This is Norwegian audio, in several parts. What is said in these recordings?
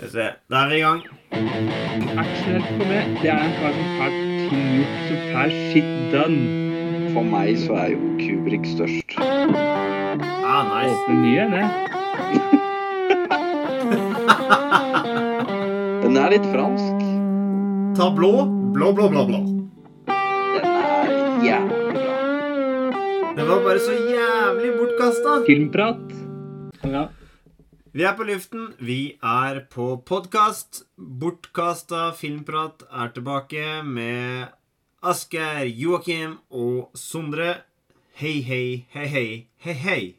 Skal vi se. Der er vi i gang. Actionhelt for meg, det er en kar som ting gjort, som får shit done. For meg så er jo Kubrik størst. Ah, nice. Åpne nye, det. Den er litt fransk. Ta blå. Blå, blå, blå, blå. Den er jævlig bra. Den var bare så jævlig bortkasta. Filmprat. Ja. Vi er på luften. Vi er på podkast. Bortkasta filmprat er tilbake med Asgeir, Joakim og Sondre. Hei, hei, hei, hei, hei, hei.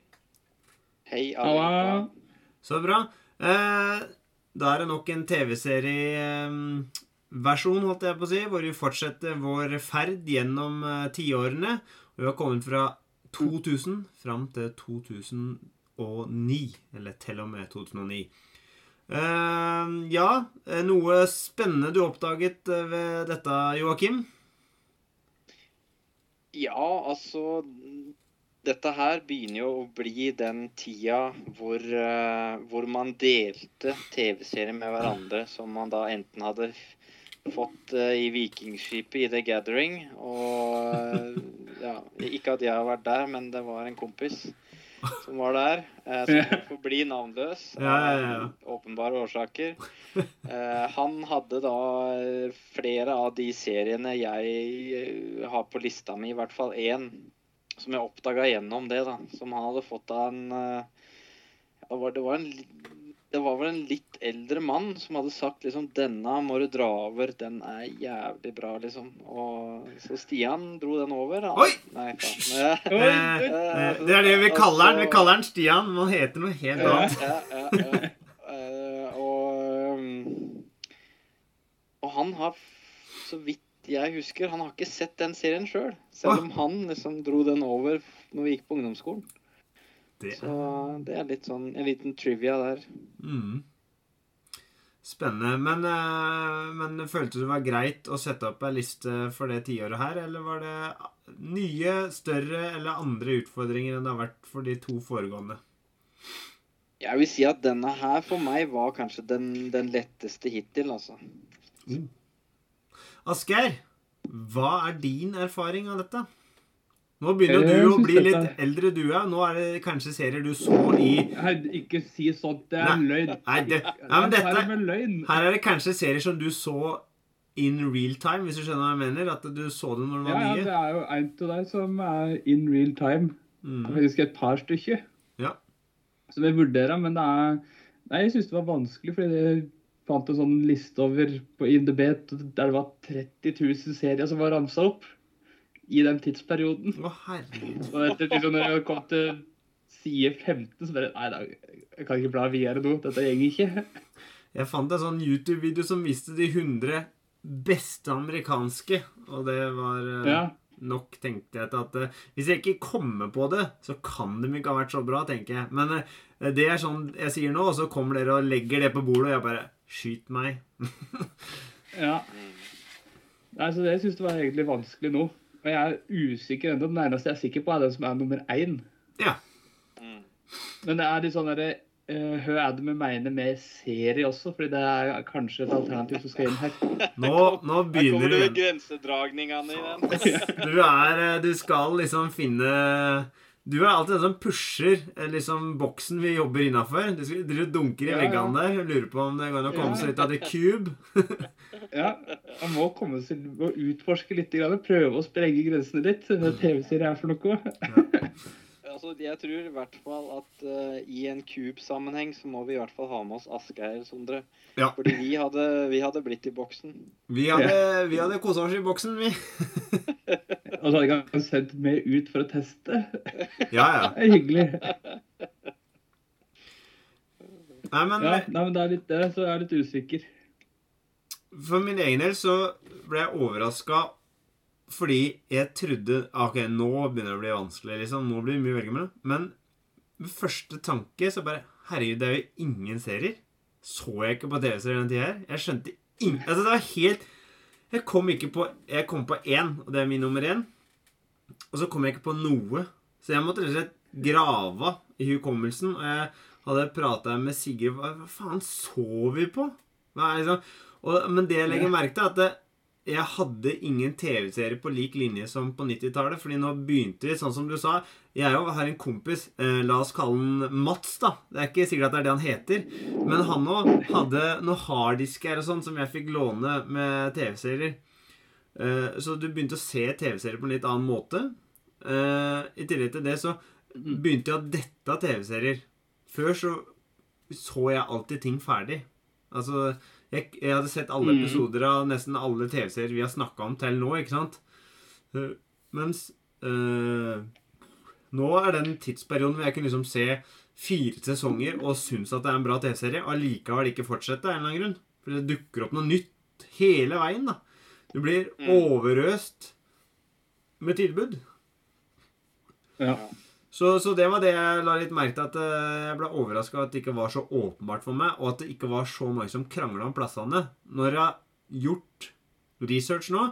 Hei, alle. Så bra. Eh, da er det nok en TV-serieversjon, holdt jeg på å si, hvor vi fortsetter vår ferd gjennom eh, tiårene. Og vi har kommet fra 2000 fram til 2009. Eller til og med 2009. Uh, ja, eh, noe spennende du oppdaget eh, ved dette, Joakim? Ja, altså Dette her begynner jo å bli den tida hvor, uh, hvor man delte TV-serier med hverandre som man da enten hadde fått uh, i Vikingskipet i The Gathering og ja, Ikke at jeg har vært der, men det var en kompis som var der. Eh, som forbli navnløs av Ja, ja, ja. åpenbare årsaker. Eh, han hadde da eh, flere av de seriene jeg eh, har på lista mi, i hvert fall én, som jeg oppdaga gjennom det, da. Som han hadde fått av en eh, det, var, det, var en det var vel en litt eldre mann som hadde sagt liksom 'Denne må du dra over. Den er jævlig bra', liksom. Og så Stian dro den over. Han, Oi! Nei, Eh, eh, det er det vi kaller den. Vi kaller den Stian, men han heter noe helt annet. ja, ja, ja. Eh, og, um, og han har, så vidt jeg husker, han har ikke sett den serien sjøl. Selv, selv om han liksom dro den over når vi gikk på ungdomsskolen. Det. Så det er litt sånn en liten trivia der. Mm. Spennende. Men, eh, men følte du det var greit å sette opp ei liste for det tiåret her, eller var det nye, større eller andre utfordringer enn det har vært for de to foregående? Jeg vil si at denne her for meg var kanskje den, den letteste hittil, altså. Asgeir, hva er din erfaring av dette? Nå begynner du å synes bli dette- litt eldre, du òg. Nå er det kanskje serier du så i ikke si sånt. Det er Nei, løgn. nei, det- nei, er dette- løgn. Her er det kanskje serier som du så in real time, hvis du skjønner hva jeg mener? At du så det når det Ja, nye? ja, det er jo en av deg som er in real time. Det er Mm. faktisk et par stykker. Ja. Som jeg vurderer, men det er Nei, jeg syns det var vanskelig, fordi jeg fant en sånn liste over på IMDb der det var 30 000 serier som var ramsa opp i den tidsperioden. Å, herregud. Og etter liksom, når jeg kom til side 15, så bare Nei, da, jeg kan ikke bla videre nå. Dette gjenger ikke. Jeg fant en sånn YouTube-video som viste de 100 beste amerikanske, og det var eh, Ja. nok, tenkte jeg til at uh, Hvis jeg ikke kommer på det, så kan de ikke ha vært så bra, tenker jeg. Men uh, det er sånn jeg sier nå, og så kommer dere og legger det på bordet, og jeg bare Skyt meg. ja. Nei, så det syns jeg var egentlig vanskelig nå. Og jeg er usikker ennå. Den eneste jeg er sikker på, er den som er nummer én. Ja. Mm. Men det er litt sånn derre uh, Hva er det vi mener med serie også? Fordi det er kanskje et alternativ som skal inn her. Nå, nå Her kommer du du grensedragningene i den. Du er eh, Du skal liksom finne Du er alltid den som pusher eh, liksom boksen vi jobber innafor. Du, du dunker i Ja, veggene der og lurer på om det går an å komme Ja. seg ut av the cube. Ja, Man må komme seg og utforske litt. Prøve å sprenge grensene litt. Hva TV-serie er for noe. Altså, jeg tror i hvert fall at uh, i en Cube-sammenheng så må vi i hvert fall ha med oss Asgeir, Sondre. Ja. Fordi vi hadde, vi hadde blitt i boksen. Vi hadde, ja. hadde kosa oss i boksen, vi. Og så hadde jeg sendt meg ut for å teste. Ja, ja. Det er hyggelig. Nei, men Ja, nei, men det er litt det, så jeg er litt usikker. for min egen del så ble jeg overraska fordi jeg trodde OK, nå begynner det å bli vanskelig, liksom. Nå blir det mye å velge mellom. Men med første tanke så bare Herregud, det er jo ingen serier. Så jeg ikke på TV-serier den tida her? Jeg skjønte ingen Altså, det var helt Jeg kom ikke på Jeg kom på én, og det er min nummer én. Og så kom jeg ikke på noe. Så jeg måtte rett og slett grave i hukommelsen. Og jeg hadde prata med Sigrid hva, faen så vi på? Er liksom? og, men det jeg legger merke til, er at det, jeg hadde ingen TV-serie på lik linje som på 90-tallet. fordi nå begynte vi, sånn som du sa Jeg jo har en kompis, eh, la oss kalle han Mats, da. Det er ikke sikkert at det er det han heter. Men han òg hadde noen harddisker og sånn som jeg fikk låne med TV-serier. Eh, så du begynte å se TV-serier på en litt annen måte. Eh, I tillegg til det så begynte jeg å dette TV-serier. Før så så jeg alltid ting ferdig. Altså jeg, jeg hadde sett alle Mm. episoder av nesten alle TV-serier vi har snakka om til nå, ikke sant? Eh, Mens eh, nå er den tidsperioden hvor jeg kunne liksom se fire sesonger og synes at det er en bra TV-serie, og allikevel ikke fortsette av en eller annen grunn. For det dukker opp noe nytt hele veien, da. Du blir Mm. overøst med tilbud. Ja. Så, så det var det jeg la litt merke til. At eh, jeg ble overraska over at det ikke var så åpenbart for meg, og at det ikke var så mange som krangla om plassene. Når jeg har gjort research nå,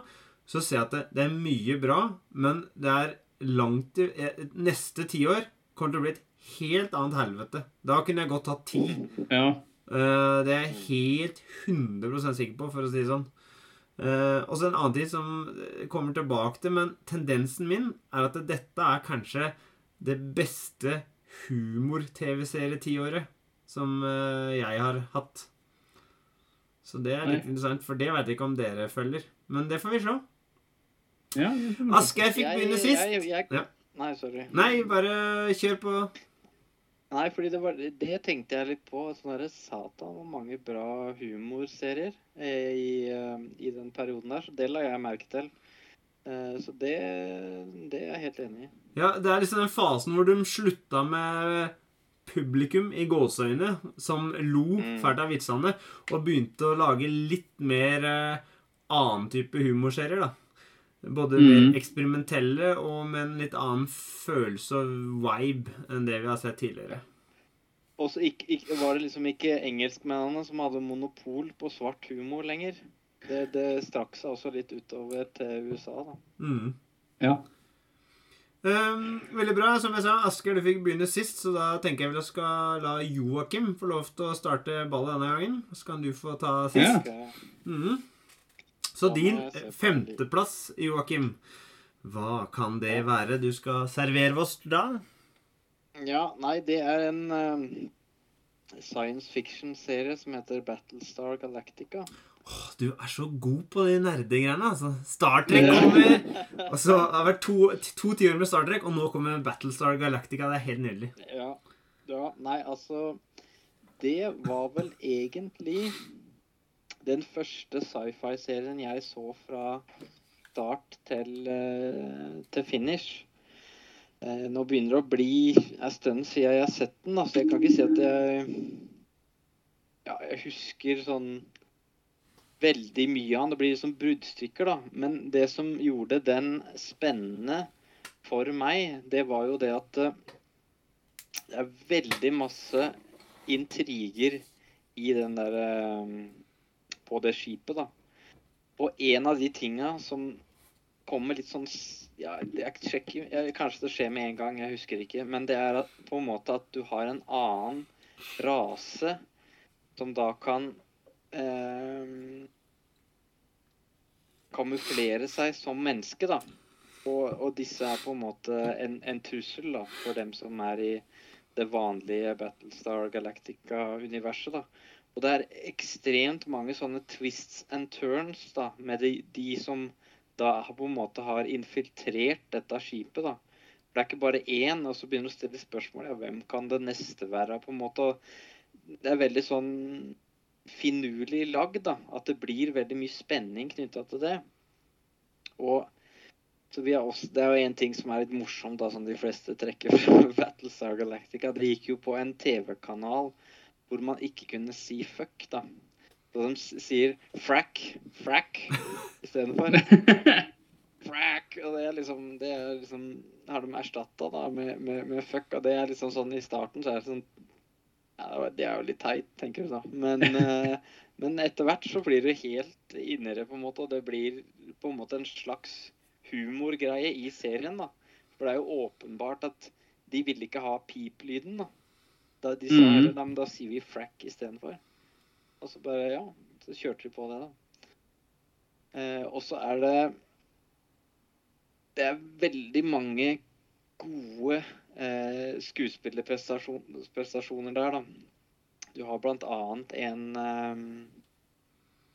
så ser jeg at det, det er mye bra, men det er langt i eh, Neste tiår kommer til å bli et helt annet helvete. Da kunne jeg godt hatt ti. ja. Eh, det er jeg helt 100% sikker på, for å si det sånn. Uh, og så en annen ting som kommer tilbake til, men tendensen min er at dette er kanskje det beste humor-TV-serietiåret som eh, jeg har hatt. Så det er litt Nei. interessant, for det vet jeg ikke om dere følger. Men det får vi se. ja jeg. Asgeir fikk begynne sist. Jeg, jeg, Ja. Nei, sorry. Nei, bare kjør på. Nei, fordi det var Det tenkte jeg litt på. Sånn derre Satan, hvor mange bra humorserier eh, i, eh, i den perioden der. Så det la jeg merke til. Eh, Så det, det er jeg helt enig i. Ja, Det er liksom den fasen hvor de slutta med publikum i gåseøyne som lo Mm. fælt av vitsene, og begynte å lage litt mer eh, annen type humorserier. da. Både Mm. mer eksperimentelle og med en litt annen følelse og vibe enn det vi har sett tidligere. Og så var det liksom ikke engelskmennene som hadde monopol på svart humor lenger. Det, det strakk seg også litt utover til USA, da. Mm. Ja. Um, veldig bra. Som jeg sa, Asker, du fikk begynne sist, så da tenker jeg vi skal la Joakim få lov til å starte ballet denne gangen. Så kan du få ta sist. Ja. Mm. Mhm. Så din jeg femteplass, Joakim, hva kan det være du skal servere oss da? Ja, nei, det er en um, science fiction-serie som heter Battlestar Galactica. Åh, Du er så god på de nerdegreiene. altså. Star Trek kommer. Altså, det har vært to, to tiår med Star Trek, og nå kommer Battlestar Galactica. Det er helt nydelig. Ja, ja, nei, altså Det var vel egentlig den første sci-fi-serien jeg så fra start til, eh, til finish. Eh, nå begynner det å bli en stund siden jeg har sett den, da, så jeg kan ikke si at jeg Ja, jeg husker sånn veldig mye av den. Det blir liksom bruddstykker, da. Men det som gjorde den spennende for meg, det var jo det at eh, det er veldig masse intriger i den der eh, På det skipet, da. Og en av de tinga som kommer litt sånn ja, jeg sjekker, Kanskje det skjer med en gang, jeg husker ikke. Men det er på en måte at du har en annen rase som da kan eh, kamuflere seg som menneske, da. Og, og disse er på en måte en, en trussel da, for dem som er i det vanlige Battlestar Galactica-universet. da. Og det er ekstremt mange sånne twists and turns da, med de, de som da på en måte har infiltrert dette skipet. da. For Det er ikke bare én, og så begynner du å stille spørsmål ja, hvem kan det neste være. på en måte. Det er veldig sånn finurlig lagd, da. At det blir veldig mye spenning knytta til det. Og så vi har også, Det er jo en ting som er litt morsomt, da, som de fleste trekker fra Battlestar Galactica. Det gikk jo på en TV-kanal hvor man ikke kunne si fuck, da. Så de sier frack, frack istedenfor. Frack! Og det er liksom Det er liksom, har de erstatta med, med, med fuck. Og det er liksom sånn i starten så er det sånn ja, Det er jo litt teit, tenker du da. Men, eh, men etter hvert så blir det helt innere, på en måte. Og det blir på en måte en slags humorgreie i serien, da. For det er jo åpenbart at de ville ikke ha pip-lyden, da. Da, de sa mm men da sier vi frack istedenfor. Og så bare, ja, så kjørte de på det, da. Eh, og så er det Det er veldig mange gode eh, skuespillerprestasjoner der, da. Du har blant annet en eh,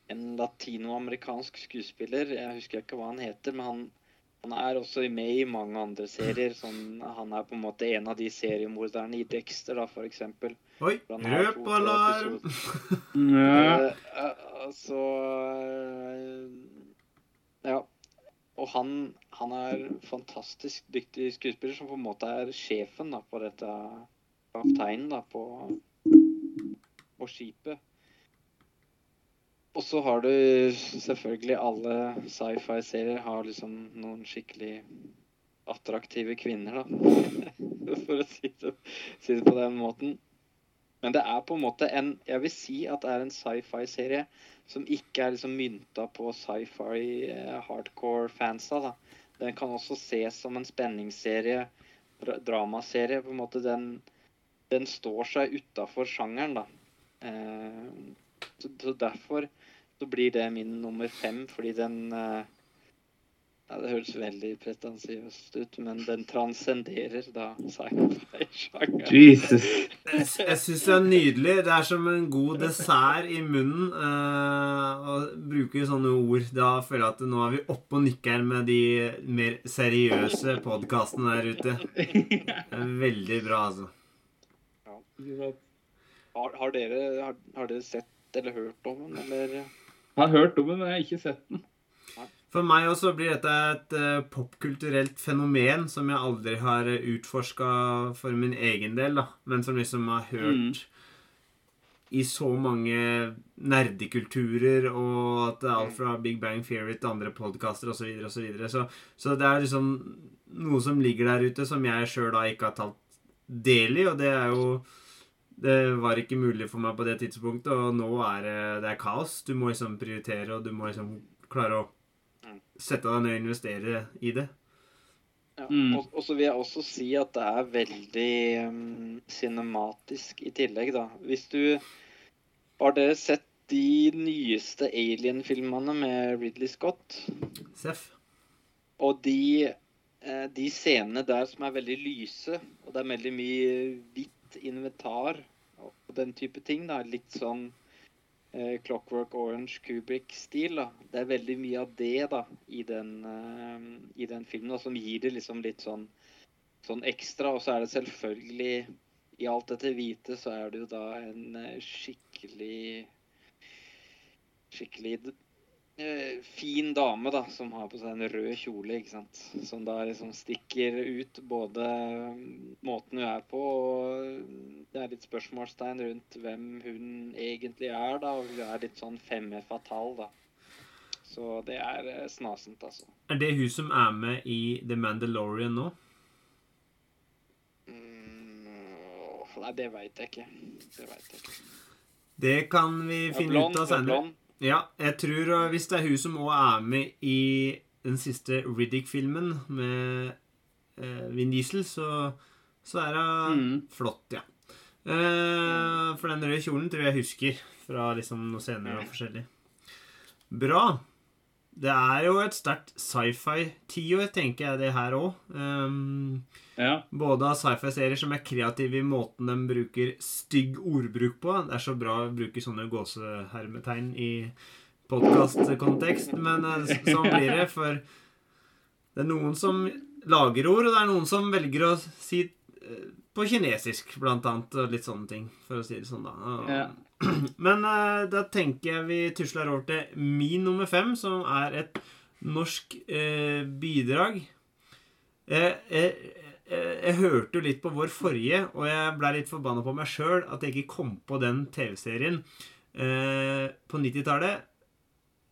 en latinoamerikansk skuespiller. Jeg husker ikke hva han heter, men han, han er også med i mange andre serier. Sånn, han er på en måte en av de seriemorderne i Dexter, da, for eksempel. Oi, røpalarm! Ja. Eh, eh, altså eh. Og han, han er fantastisk dyktig skuespiller, som på en måte er sjefen da, på dette kapteinen da, på, på skipet. Og så har du selvfølgelig alle sci-fi-serier har liksom noen skikkelig attraktive kvinner, da. For å si det, si det på den måten. Men det er på en måte en Jeg vil si at det er en sci-fi-serie som ikke er liksom mynta på sci-fi eh, hardcore-fansa. da. Den kan også ses som en spenningsserie, dra dramaserie. på en måte Den, den står seg utafor sjangeren, da. Eh, så, så derfor så blir det min nummer fem, fordi den eh, ja, Det høres veldig pretensiøst ut, men den transcenderer da sci-fi-sjangeren. Jesus. Jeg, jeg syns det er nydelig. Det er som en god dessert i munnen uh, å bruke sånne ord. Da føler jeg at nå er vi oppe og nikker med de mer seriøse podkastene der ute. Det er veldig bra, altså. Har, har, dere, har, har dere sett eller hørt om den, eller? Jeg har hørt om den, men jeg har ikke sett den. For meg også blir dette et eh, popkulturelt fenomen som jeg aldri har utforska for min egen del, da. Men som liksom har hørt i så mange nerdekulturer, og at det er alt fra Big Bang Theory til andre podkaster osv. Så, videre, og så, så Så det er liksom noe som ligger der ute, som jeg sjøl da ikke har tatt del i, og det er jo det var ikke mulig for meg på det tidspunktet, og nå er det, det er kaos. Du må liksom prioritere, og du må liksom klare å sette deg ned og investere i det. Ja. Mm. Og, og så vil jeg også si at det er veldig um, cinematisk i tillegg, da. Hvis du Har dere sett de nyeste Alien-filmene med Ridley Scott? Seff. Og de, eh, de scenene der som er veldig lyse, og det er veldig mye hvitt inventar og den type ting, da. Litt sånn eh, Clockwork Orange Kubrick-stil. Det er veldig mye av det da, i den, eh, i den filmen, da, som gir det liksom litt sånn, sånn ekstra. Og så er det selvfølgelig I alt dette hvite så er det jo da en eh, skikkelig Skikkelig fin dame da, som har på seg en rød kjole, ikke sant. Som da liksom stikker ut både måten hun er på, og det er litt spørsmålstegn rundt hvem hun egentlig er, da. Og hun er litt sånn femme fatal, da. Så det er eh, snasent, altså. Er det hun som er med i The Mandalorian nå? Mm, nei, det veit jeg ikke. Det veit jeg ikke. Det kan vi finne blond, ut av senere. Ja, jeg tror uh, hvis det er hun som òg er med i den siste Riddick-filmen med eh, Vin Diesel, så, så er hun Mm. flott, ja. Eh, for den røde kjolen tror jeg jeg husker fra liksom noe senere og forskjellig. Bra. Det er jo et sterkt sci-fi-tiår, tenker jeg det her òg. Ja. Både av sci-fi-serier som er kreative i måten de bruker stygg ordbruk på. Det er så bra å bruke sånne gåsehermetegn i podkastkontekst, men eh, sånn blir det. For det er noen som lager ord, og det er noen som velger å si eh, på kinesisk, blant annet, og litt sånne ting, for å si det sånn, da. Og- Ja. Men uh, da tenker jeg vi tusler over til min nummer fem, som er et norsk uh, bidrag. Jeg, jeg, jeg, jeg hørte jo litt på vår forrige, og jeg ble litt forbanna på meg sjøl at jeg ikke kom på den TV-serien uh, på 90-tallet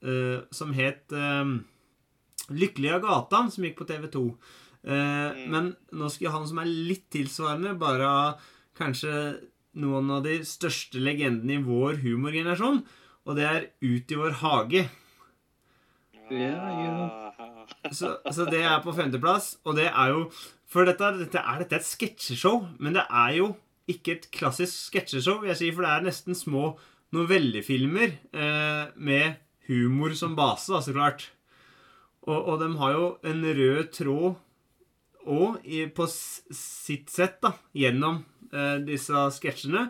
eh, som het Lykkelig av gata, som gikk på TV2. Eh, Men nå skal jeg ha noe som er litt tilsvarende, bare kanskje noen av de største legendene i vår humorgenerasjon, og det er Ut i vår hage. Ja, Så, så det er på femteplass, og det er jo For dette, dette er dette et sketsjeshow, men det er jo ikke et klassisk sketsjeshow, vil jeg si, for det er nesten små novellefilmer eh, med humor som base, da, så klart. Og, og de har jo en rød tråd òg på sitt sett, da, gjennom disse sketsjene.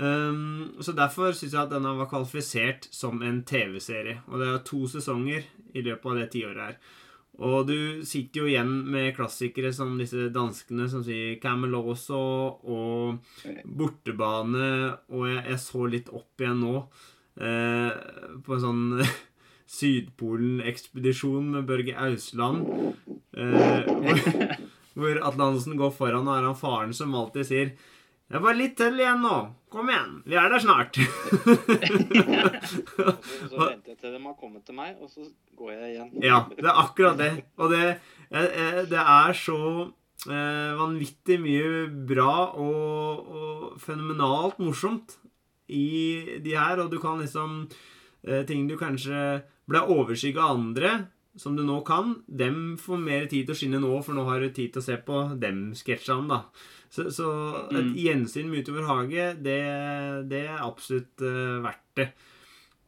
Um, så derfor syns jeg at denne var kvalifisert som en TV-serie. Og det er to sesonger i løpet av det tiåret her. Og du sitter jo igjen med klassikere som disse danskene som sier Camelot og Bortebane, og jeg, jeg så litt opp igjen nå eh, på en sånn Sydpolen-ekspedisjon med Børge Ausland. Eh, hvor, hvor Atle går foran, og er han faren som alltid sier det er bare litt til igjen nå. Kom igjen. Vi er der snart. Og så venter jeg til de har kommet til meg, og så går jeg igjen. Ja, det er akkurat det. Og det, eh, eh, det er så eh, vanvittig mye bra og, og fenomenalt morsomt i de her, og du kan liksom Ting du kanskje ble overskygga av andre, som du nå kan, dem får mer tid til å skinne nå, for nå har du tid til å se på dem sketsjene, da. Så, så et Mm. gjensyn med Utover hage, det, det er absolutt uh, verdt det.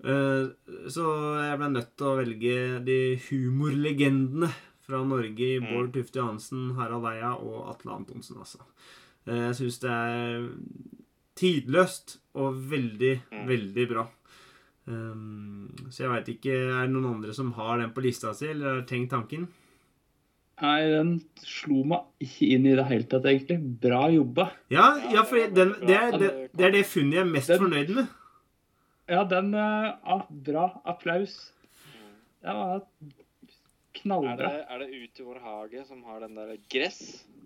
Uh, så jeg ble nødt til å velge de humorlegendene fra Norge i Mm. Bård Tufte Johansen, Harald Eia og Atle Antonsen, altså. Uh, jeg syns det er tidløst og veldig, Mm. veldig bra. Um, så jeg veit ikke Er det noen andre som har den på lista si, eller har tenkt tanken? Nei, den slo meg ikke inn i det hele tatt, egentlig. Bra jobba. Ja, Ja, ja for den, det, er, det, det er det funnet jeg er mest Den- fornøyd med. Ja, den eh, ah, Bra. Applaus. Det var Er det, knallbra. er det Utover hage som har den der gress?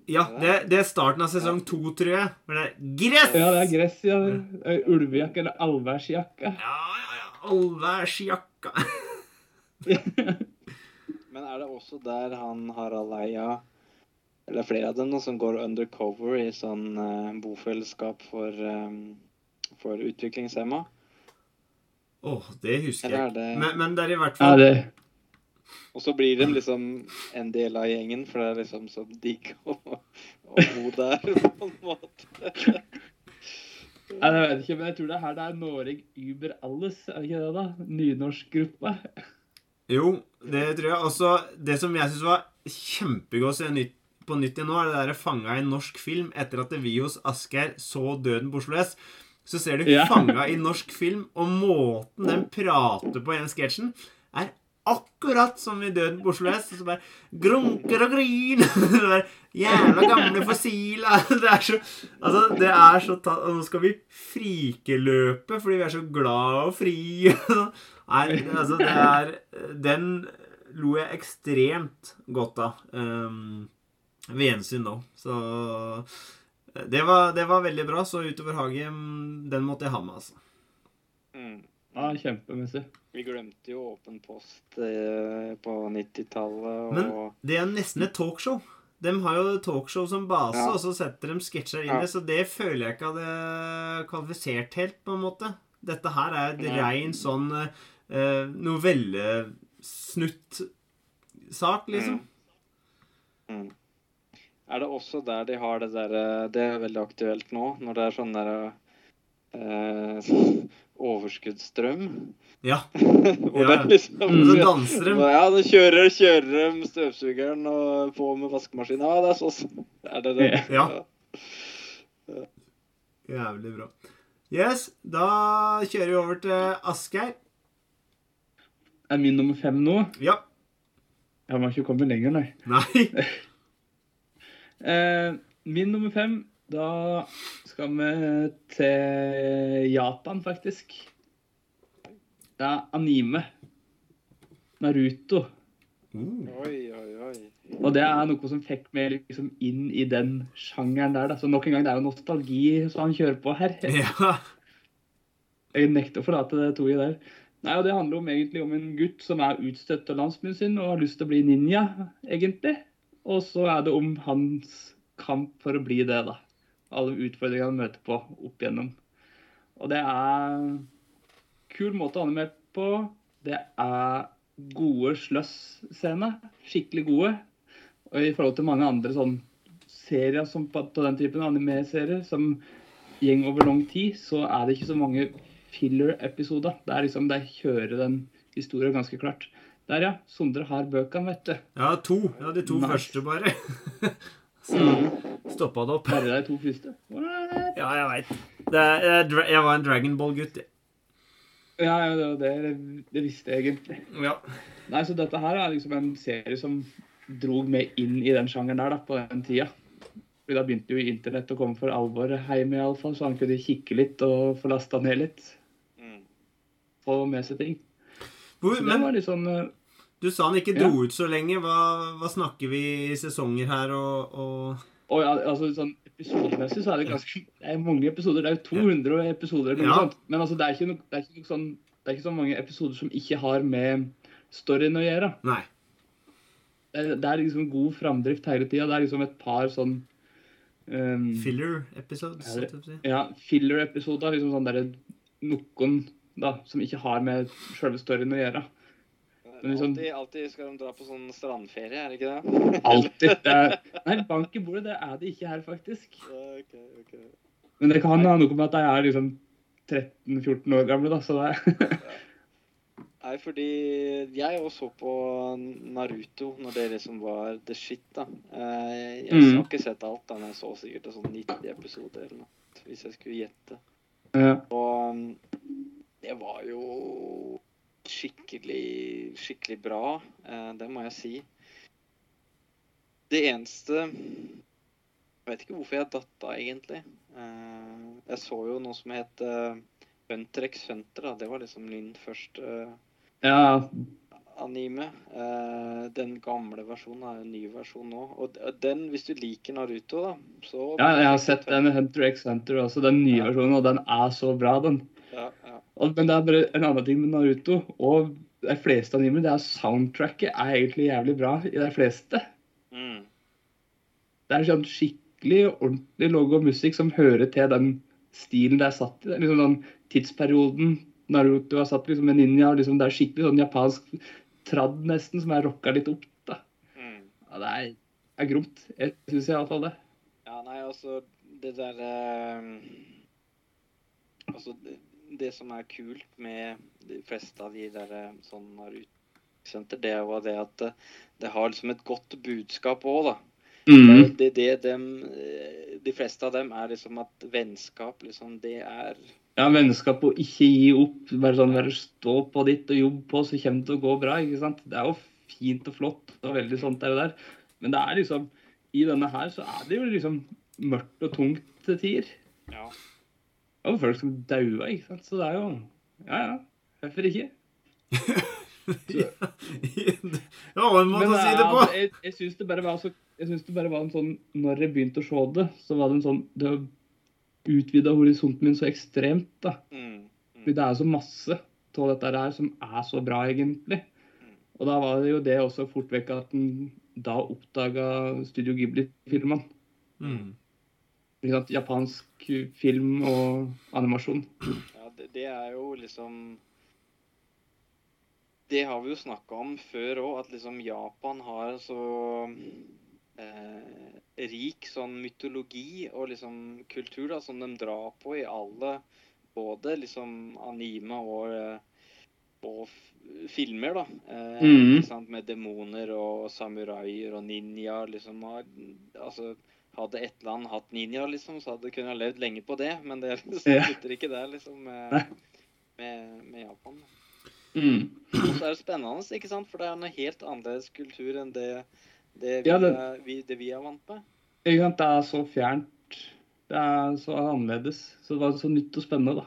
Ja, det, det er starten av sesong to, tror jeg. Men det er gress! Ja, det er gress, ja. Ulvejakke eller allværsjakke. Ja, ja, ja. Allværsjakka. Men er det også der han Harald Eia Eller flere av dem da, som går undercover i sånn uh, bofellesskap for, um, for utviklingshemma? Åh, det husker jeg det Men, men det er i hvert Ja, fall det Og så blir de liksom en del av gjengen, for det er liksom så digg å, å bo der, på en måte. Nei, jeg vet ikke, men jeg tror det her det er Noreg Uber alles, er det ikke det, da? Nynorskgruppa. Jo, det tror jeg. Også det som jeg syns var kjempegodt å se nytt, på nytt igjen nå, er det der fanga i norsk film etter at vi hos Asgeir så Døden på Oslo S. Så ser du Ja. fanga i norsk film, og måten den prater på i den sketsjen, er akkurat som i Døden på Oslo S. Og så bare grunker og griner. Der jævla gamle fossila. Det er så Altså, det er så ta Nå skal vi frikeløpe fordi vi er så glad og fri. Nei, altså, det er Den lo jeg ekstremt godt av um, ved gjensyn nå. Så det var, det var veldig bra. Så utover hage, mm, den måtte jeg ha med, altså. Mm. Ja, kjempemessig. Vi glemte jo Åpen post eh, på 90-tallet, Men- Det er nesten et talkshow. De har jo talkshow som base, Ja. og så setter de sketsjer inn i Ja. det, så det føler jeg ikke hadde kvalifisert helt, på en måte. Dette her er et rein sånn eh, novellesnuttsak, liksom. Mm. Er det også der de har det derre Det er veldig aktuelt nå, når det er sånn derre eh, overskuddsstrøm. Ja. Ja, liksom mm, så danser de. Ja, da kjører, kjører de støvsugeren og på med vaskemaskinen. Ja, det er sånn. Er det det? Ja. Jævlig bra. Yes, da kjører vi over til Asgeir. Er min nummer fem nå? Ja. Jeg må ikke komme lenger, nei. Nei. Eh, min nummer fem, da skal vi til Japan, faktisk. Det er anime. Naruto. Mm. Oi, oi, oi. Og det er noe som fikk meg liksom inn i den sjangeren der. Da. Så nok en gang, det er jo nostalgi som han kjører på her. ja. Jeg nekter å forlate det toget der. Nei, og Det handler om, egentlig om en gutt som er utstøtt av landsbyen sin og har lyst til å bli ninja, egentlig. Og så er det om hans kamp for å bli det, da. Alle utfordringene han møter på opp igjennom. Og det er kul måte å animere på. Det er gode sløss-scener. Skikkelig gode. Og i forhold til mange andre sånn serier som på, på den typen anime-serier, som går over lang tid, så er det ikke så mange filler-episoder. Det er liksom, De kjører den historien ganske klart. Der, ja. Sondre har bøkene, vet du. Ja, to. Ja, de to Nice. første, bare. Så stoppa det opp. Bare de to første. What? Ja, jeg veit. Jeg var en Dragon Ball-gutt. Ja, ja, det, var det, det visste jeg egentlig. Ja. Nei, så dette her er liksom en serie som drog meg inn i den sjangeren der da, på den tida. Da begynte jo internett å komme for alvor hjemme, iallfall, så han kunne kikke litt og få lasta ned litt. Mm. Få med seg ting. Hvor, Så det men var litt sånn eh, du sa han ikke Ja. dro ut så lenge. Hva, hva snakker vi i sesonger her og, og Og ja, altså sånn episodemessig så er det ganske Det er mange episoder. Det er jo 200 episoder Ja. sånt. Men altså, det er ikke noe, det er ikke noe sånn Det er ikke så mange episoder som ikke har med storyen å gjøre. Nei. Det er, det er liksom god framdrift hele tida. Det er liksom et par sånn um, Filler episodes. Ja, ja, filler-episoder. Liksom sånn derre noen da, som ikke har med sjølve storyen å gjøre. Liksom- Alltid, alltid skal de dra på sånn strandferie, er det ikke det? Alltid. Nei, bank i bordet, det er det ikke her, faktisk. Okay, ok, ok. Men det kan ha noe med at de er liksom 13-14 år gamle, da, så det Nei, fordi jeg også så på Naruto når det liksom var the shit, da. Eh, Jeg Mm. har ikke sett alt, da, men jeg så sikkert sånn 90 episoder eller noe, hvis jeg skulle gjette. ja. Og um, det var jo skikkelig, skikkelig bra. Eh, det må jeg si. Det eneste Jeg vet ikke hvorfor jeg datt av, egentlig. Eh, jeg så jo noe som het uh, Hunter x Hunter. Da. Det var liksom min første ja. anime. Eh, den gamle versjonen er en ny versjon nå. Og den, hvis du liker Naruto, da, så ja, jeg har sett den Hunter x Hunter også, den nye Ja. versjonen, og den er så bra, den. Og, men det er bare en annen ting med Naruto, og de fleste animer, det er soundtracket er egentlig jævlig bra i de fleste. Mm. Det er sånn skikkelig ordentlig logo og musikk som hører til den stilen det er satt i. Det er liksom sånn tidsperioden Naruto har satt liksom med ninja. Liksom det er skikkelig sånn japansk tradd nesten, som er rocka litt opp. da. Mm. Ja, det er, er gromt. Jeg syns iallfall det. Ja, nei, altså Det der eh, Altså, det, som er kult med de fleste av de der eh, sånn Naruto-senter, det er jo det at det, det har liksom et godt budskap òg, da. Mm. Det, det dem, eh, de fleste av dem er liksom at vennskap, liksom, det er Ja, vennskap og ikke gi opp. Bare sånn bare stå på ditt og jobb på, så kommer det til å gå bra. ikke sant? Det er jo fint og flott og veldig sånt der og der. Men det er liksom I denne her så er det jo liksom mørkt og tungt til tider. Ja. Det var folk som daua, ikke sant. Så det er jo Ja, ja. Hvorfor ikke? Det var en måte å si det på. altså, jeg, jeg syns det så synes det bare var en sånn Når jeg begynte å se det, så var det en sånn Det utvida horisonten min så ekstremt, da. Mm, Fordi det er så masse av dette her som er så bra, egentlig. Og da var det jo det også fort vekk at en da oppdaga Studio Ghibli-filmene. Mm. Sant? Japansk film og animasjon. Ja, det, det er jo liksom Det har vi jo snakka om før òg, at liksom Japan har så eh, rik sånn mytologi og liksom kultur da, som de drar på i alle Både liksom anime og, eh, og filmer, da. Eh, mm sant? Med demoner og samuraier og ninjaer. liksom altså hadde ett land hatt ninja, liksom, så hadde kunne kunnet levd lenge på det. Men det Ja. slutter ikke der, liksom, med, med, med Japan. Mm. Og så er det spennende, ikke sant? For det er en helt annerledes kultur enn det, det, vi, Ja, det- er, vi, det vi er vant med. Ikke sant? Det er så fjernt. Det er så annerledes. Så det var så nytt og spennende, da.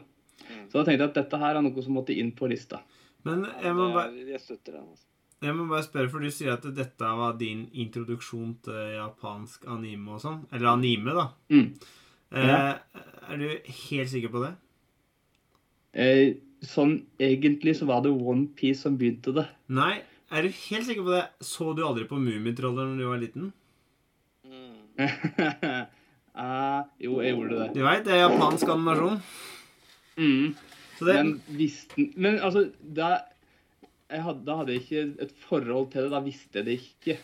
Mm. Så da tenkte jeg at dette her er noe som måtte inn på lista. Men jeg må, bare, er, jeg støtter den. altså. Jeg må bare spørre, for du sier at dette var din introduksjon til japansk anime og sånn. Eller anime, da. Mm. Eh, er du helt sikker på det? Eh, sånn egentlig så var det One Piece som begynte det. Nei. Er du helt sikker på det? Så du aldri på Mummitroller når du var liten? Mm. Eh, jo, jeg gjorde det. Du veit, det er japansk animasjon. Mm. Så det Men visste Men altså, da, hadde, da hadde jeg ikke et forhold til det. Da visste jeg det ikke.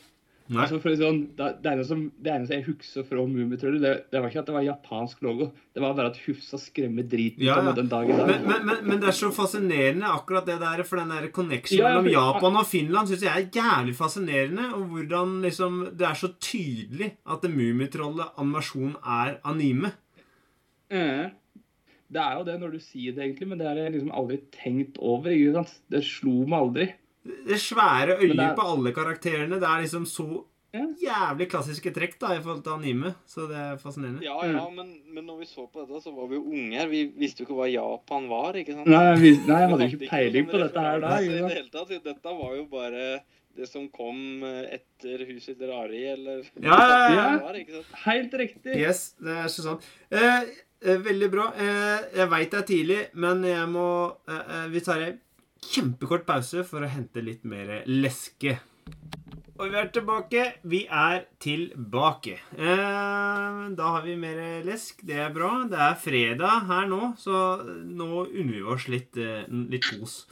Altså for sånn, det, det, eneste som, det eneste jeg husker fra Mummitrollet, det, det var ikke at det var japansk logo. Det var bare at Hufsa skremmer driten ut Ja, av ja. den dag i dag. Men, men, men, men det er så fascinerende, akkurat det der, for den der connection Ja, ja, mellom Japan og Finland syns jeg er jævlig fascinerende. Og hvordan liksom Det er så tydelig at det Mummitrollet animasjon er anime. Eh, Det er jo det når du sier det, egentlig, men det har jeg liksom aldri tenkt over. Ikke sant? Det slo meg aldri. Det svære øyet det er- på alle karakterene. Det er liksom så jævlig klassiske trekk da i forhold til anime. Så det er fascinerende. Ja, ja, men, men når vi så på dette, så var vi jo unge her. Vi visste jo ikke hva Japan var, ikke sant? Nei, jeg, nei, jeg hadde jo ikke peiling på dette her da. I det hele tatt. Dette var jo bare det som kom eh, etter Huset Rari, eller Ja, ja, ja. Ja. Det var? Helt riktig. Yes, det er så sant. Eh, veldig bra. Eh, jeg veit det er tidlig, men jeg må eh, eh, Vi tar en kjempekort pause for å hente litt mer leske. Og vi er tilbake. Vi er tilbake. Eh, da har vi mer lesk. Det er bra. Det er fredag her nå, så nå unner vi oss litt, eh, litt kos.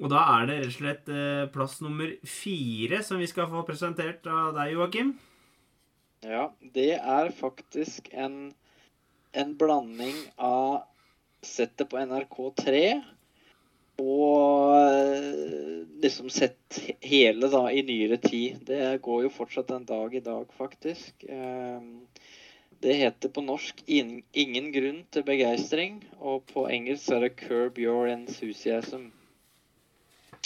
Og da er det rett og slett eh, plass nummer fire som vi skal få presentert av deg, Joakim. Ja, det er faktisk en, en blanding av settet på NRK3 og eh, liksom sett hele da i nyere tid. Det går jo fortsatt en dag i dag, faktisk. Eh, Det heter på norsk 'Ingen grunn til begeistring', og på engelsk er det 'Curb your enthusiasm'.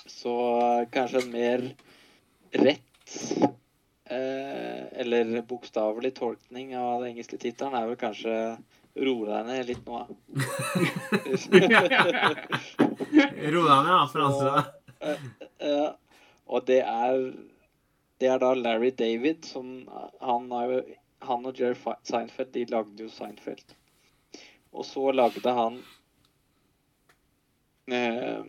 Så eh, kanskje en mer rett eh, eller bokstavelig tolkning av den engelske tittelen er vel kanskje 'Ro deg ned litt nå'. Ro deg ned, da, Franse. Eh, og det er Det er da Larry David som Han, jo, han og Jerry Seinfeld de lagde jo Seinfeld. Og så lagde han eh,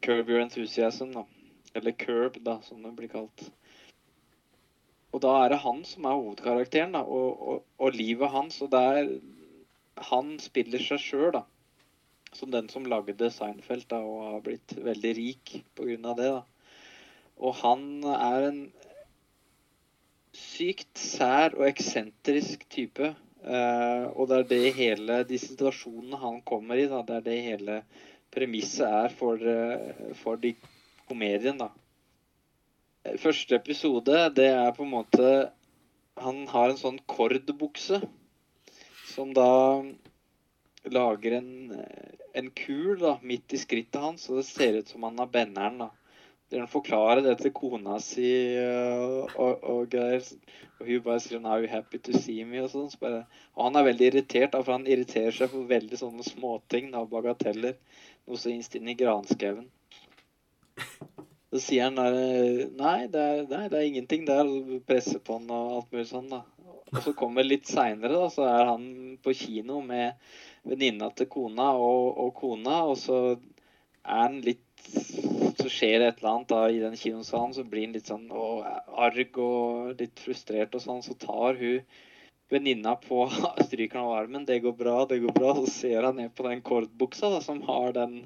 Curb Your Enthusiasm, da. Eller Curb, da, som det blir kalt. Og da er det han som er hovedkarakteren, da, og, og, og livet hans. Og det er Han spiller seg sjøl, da som den som lagde Seinfeld da, og har blitt veldig rik pga. det. da. Og han er en sykt sær og eksentrisk type. Eh, og det er det hele de situasjonene han kommer i, da, det er det hele premisset er for, eh, for de komedien, da. Eh, Første episode, det er på en måte Han har en sånn kordbukse som da lager en, en kul da, midt i skrittet hans, og det ser ut som han har benneren. da. Han forklarer det til kona si og, og, og. Og hun bare sier 'Now you happy to see me?' og sånn. Så bare, og han er veldig irritert, da, for han irriterer seg for veldig sånne småting, da, bagateller. Noe så innst inn i granskauen. Så sier han der nei det, er, nei, det er ingenting. Og presser på han og alt mulig sånn, da. Og så kommer litt seinere, da, så er han på kino med venninna til kona og, og kona, og så er han litt Så skjer det et eller annet da i den kinosalen, så blir han litt sånn å, arg og litt frustrert og sånn. Så tar hun venninna på stryker han av armen. 'Det går bra, det går bra.' Så ser han ned på den kordbuksa da, som har den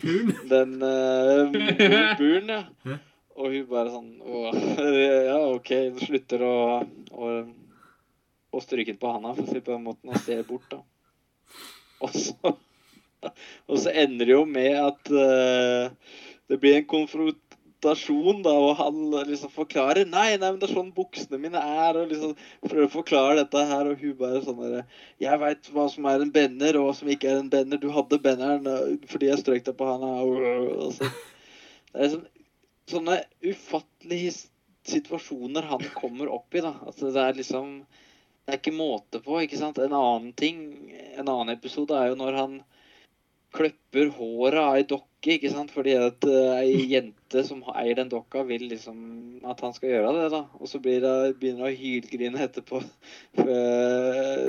Kulen. den uh, buren, ja. Og hun bare sånn Ja, OK. Slutter å, å, å stryke på handa, for å si på den måten, og ser bort, da. Og så, og så ender det jo med at uh, det blir en konfrontasjon, da, og han liksom forklarer Nei, nei, men det er sånn buksene mine er, og liksom prøver å forklare dette her, og hun bare sånn derre Jeg veit hva som er en bender, og hva som ikke er en bender. Du hadde benderen eh, fordi jeg strøk deg på han. Og, og så. Det er sånn, sånne ufattelige situasjoner han kommer opp i, da. Altså, det er liksom Det er ikke måte på, ikke sant. En annen ting, en annen episode er jo når han klipper håret av ei dokke, ikke sant. Fordi at uh, ei jente som eier den dokka, vil liksom at han skal gjøre det, da. Og så det, begynner hun å hylgrine etterpå. Eh,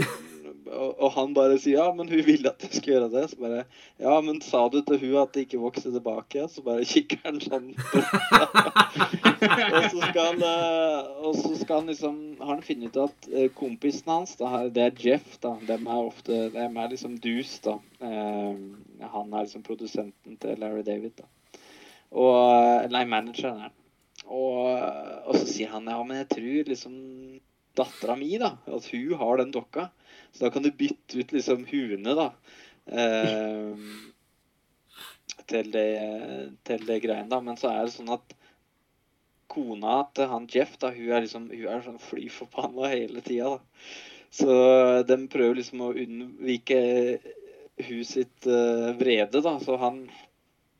og, han bare sier ja, men hun ville at jeg skulle gjøre det. Så bare ja, men sa du til hun at det ikke vokste tilbake? Så bare kikker han sånn. og så skal eh, og så skal han liksom Har han funnet ut at eh, kompisen hans, da, det er Jeff, da. Dem er ofte Dem er liksom dus, da. Eh, han er liksom produsenten til Larry David, da. Og Nei, manageren er. Og, og så sier han ja, men jeg tror liksom dattera mi, da, at hun har den dokka. Så da kan du bytte ut liksom huene, da. Eh, til det, til det greiene, da. Men så er det sånn at kona til han Jeff, da, hun er liksom hun er sånn fly forbanna hele tida, da. Så de prøver liksom å unnvike hun sitt uh, vrede, da. Så han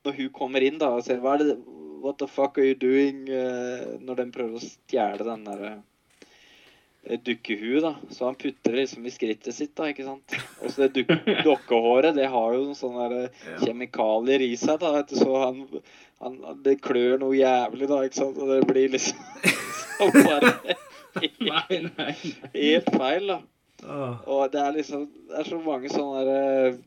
Når hun kommer inn da og sier hva er det, What the fuck are you doing? Uh, når de prøver å stjele den derre uh, dukkehuet, da. Så han putter det liksom i skrittet sitt, da, ikke sant. Og så det duk dokkehåret, det har jo noen sånne der, uh, kjemikalier i seg, da. Vet du, så han, han, Det klør noe jævlig, da, ikke sant. Og det blir liksom så bare nei. helt feil, da. Og det er liksom Det er så mange sånne der, eh,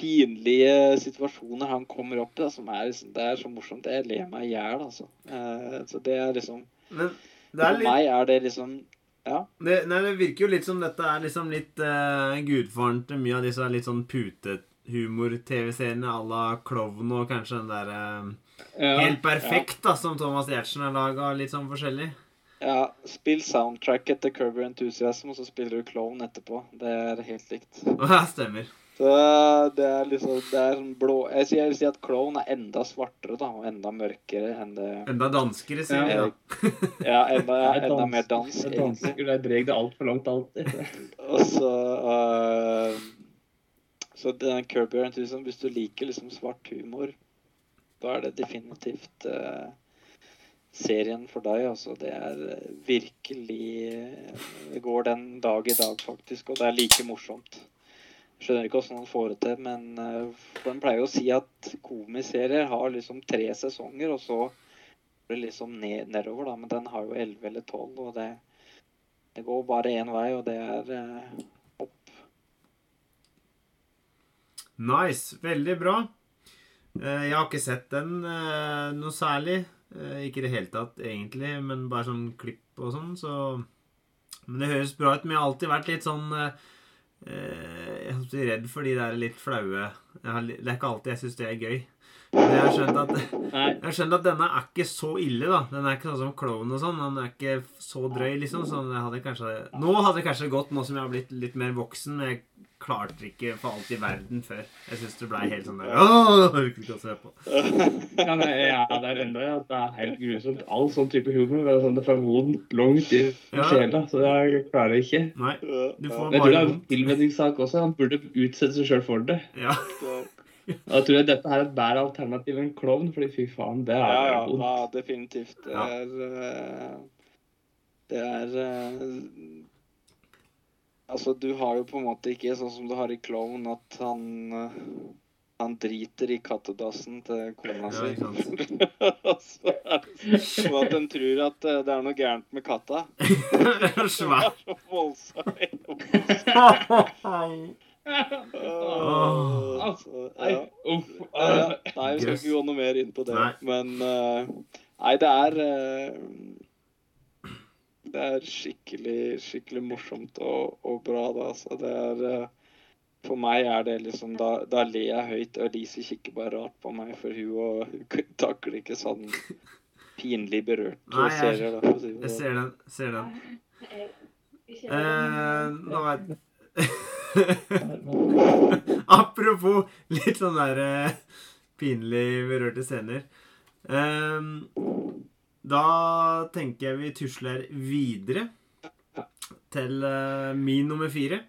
pinlige situasjoner han kommer opp i, da, som er liksom Det er så morsomt. Jeg ler meg i hjel, altså. Eh, så det er liksom Men For litt meg er det liksom Ja. det, Nei, det virker jo litt som dette er liksom litt uh, gudfaren til mye av disse litt sånn putehumor-TV-seriene à la Klovn og kanskje den der uh, Ja. Helt perfekt, da, som Thomas Giertsen har laga litt sånn forskjellig. ja. Spill soundtracket til Curver Enthusiasm, og så spiller du Klovn etterpå. Det er helt likt. Ja, stemmer. Så det er liksom Det er blå Jeg sier, jeg vil si at Clown er enda svartere, da, og enda mørkere enn det Enda danskere, sier vi Ja. Ja, enda, enda mer dansk. er. Dansker, der dreg det altfor langt alltid. Og så uh, Så den Curb Your Enthusiasm, hvis du liker liksom svart humor, da er det definitivt uh, serien for deg. Altså, det er øh, virkelig Det går den dag i dag, faktisk, og det er like morsomt. Skjønner ikke hvordan han får det til, men for en pleier å si at komiserier har liksom tre sesonger, og så går det liksom ned, nedover, da. Men den har jo elleve eller tolv, og det det går bare én vei, og det er eh, opp. Nice. Veldig bra. Eh, Jeg har ikke sett den eh, noe særlig. Eh, Ikke i det hele tatt, egentlig, men bare sånn klipp og sånn, så Men det høres bra ut. Men jeg har alltid vært litt sånn eh, eh, Jeg er redd for de der litt flaue Det er ikke alltid jeg syns det er gøy. Men jeg har skjønt at Jeg har skjønt at denne er ikke så ille, da. Den er ikke sånn som Klovn og sånn. Den er ikke så drøy, liksom. Så jeg hadde kanskje Nå hadde det kanskje gått, nå som jeg har blitt litt mer voksen. Men jeg klarte ikke for alt i verden før. Jeg syns det blei helt sånn der Åh, jeg orker ikke å se på. Ja, nei, ja, det er enda ja, det er helt grusomt. All sånn type humor det er sånn det får vondt langt i Ja. sjela, så jeg klarer det ikke. Nei, du får bare jeg tror det er en tilvenningssak også. Han burde utsette seg sjøl for det. Ja. Jeg tror jeg dette her er et bedre alternativ enn klovn, fordi fy faen, det er Ja, ja, vondt. ja, definitivt. Det er eh, Det er eh, Altså, du har jo på en måte ikke sånn som du har i Klovn, at han eh, han driter i kattedassen til kona Ja, si. ikke sant. Og at de tror at det er noe gærent med katta. Svær. Det er så voldsomt. Åh. Så, Nei, uff. Nei, vi skal ikke gå noe mer inn på det. Men uh, Nei, det er eh, Det er skikkelig, skikkelig morsomt og, og bra, da. Altså, det er eh, For meg er det liksom Da, da ler jeg høyt, og Lise kikker bare rart på meg, for hun, og, hun takler ikke sånn pinlig berørt Nei, jeg- serier. Da, si Jeg sånn. ser den. Ser den. Eh, nå vet Apropos litt sånn der eh, pinlig berørte scener. Um, da tenker jeg vi tusler videre til uh, min nummer fire.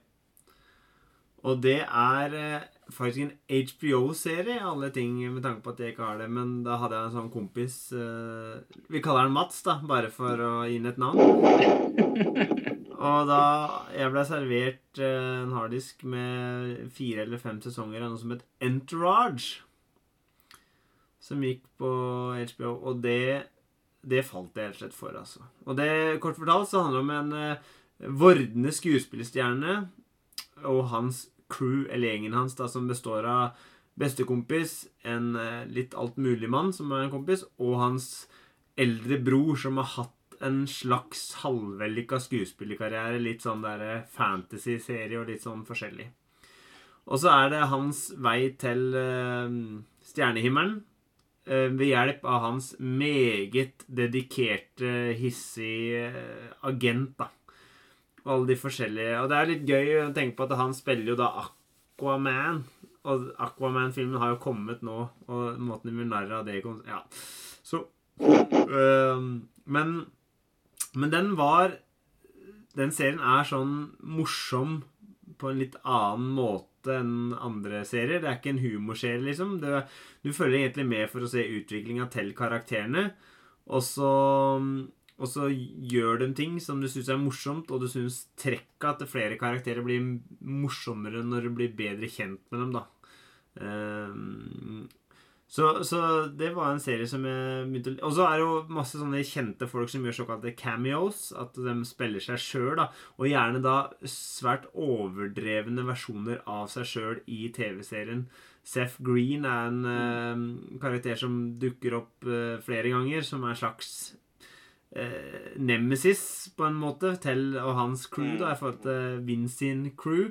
Og det er uh, faktisk en HBO-serie, alle ting med tanke på at jeg ikke har det. Men da hadde jeg en sånn kompis uh, Vi kaller han Mats, da, bare for å gi ham et navn. Og da jeg ble servert eh, en harddisk med fire eller fem sesonger av noe som het Entourage. Som gikk på HBO. Og det, det falt jeg helt slett for, altså. Og det, kort fortalt, så handler det om en eh, vordende skuespillerstjerne og hans crew, eller gjengen hans, da, som består av bestekompis, en eh, litt altmuligmann som er en kompis, og hans eldre bror som har hatt en slags halvvellykka skuespillerkarriere. Litt sånn der eh, fantasy-serie og litt sånn forskjellig. Og så er det hans vei til eh, stjernehimmelen eh, ved hjelp av hans meget dedikerte, hissige agent, da. Og alle de forskjellige Og det er litt gøy å tenke på at han spiller jo da Aquaman. Og Aquaman-filmen har jo kommet nå, og måten de gjør narr av det Ja. Så Men Men den var Den serien er sånn morsom på en litt annen måte enn andre serier. Det er ikke en humorserie, liksom. Det, du følger egentlig med for å se utviklinga til karakterene. Og så, og så gjør de ting som du syns er morsomt, og du syns trekka til flere karakterer blir morsommere når du blir bedre kjent med dem, da. Ehm, så, så det var en serie som jeg begynte å Og så er det jo masse sånne kjente folk som gjør såkalte cameos. At de spiller seg sjøl, da. Og gjerne da svært overdrevne versjoner av seg sjøl i TV-serien. Seth Green er en uh, karakter som dukker opp uh, flere ganger, som er en slags uh, nemesis, på en måte, til og hans crew, da, i forhold til Vince sin crew.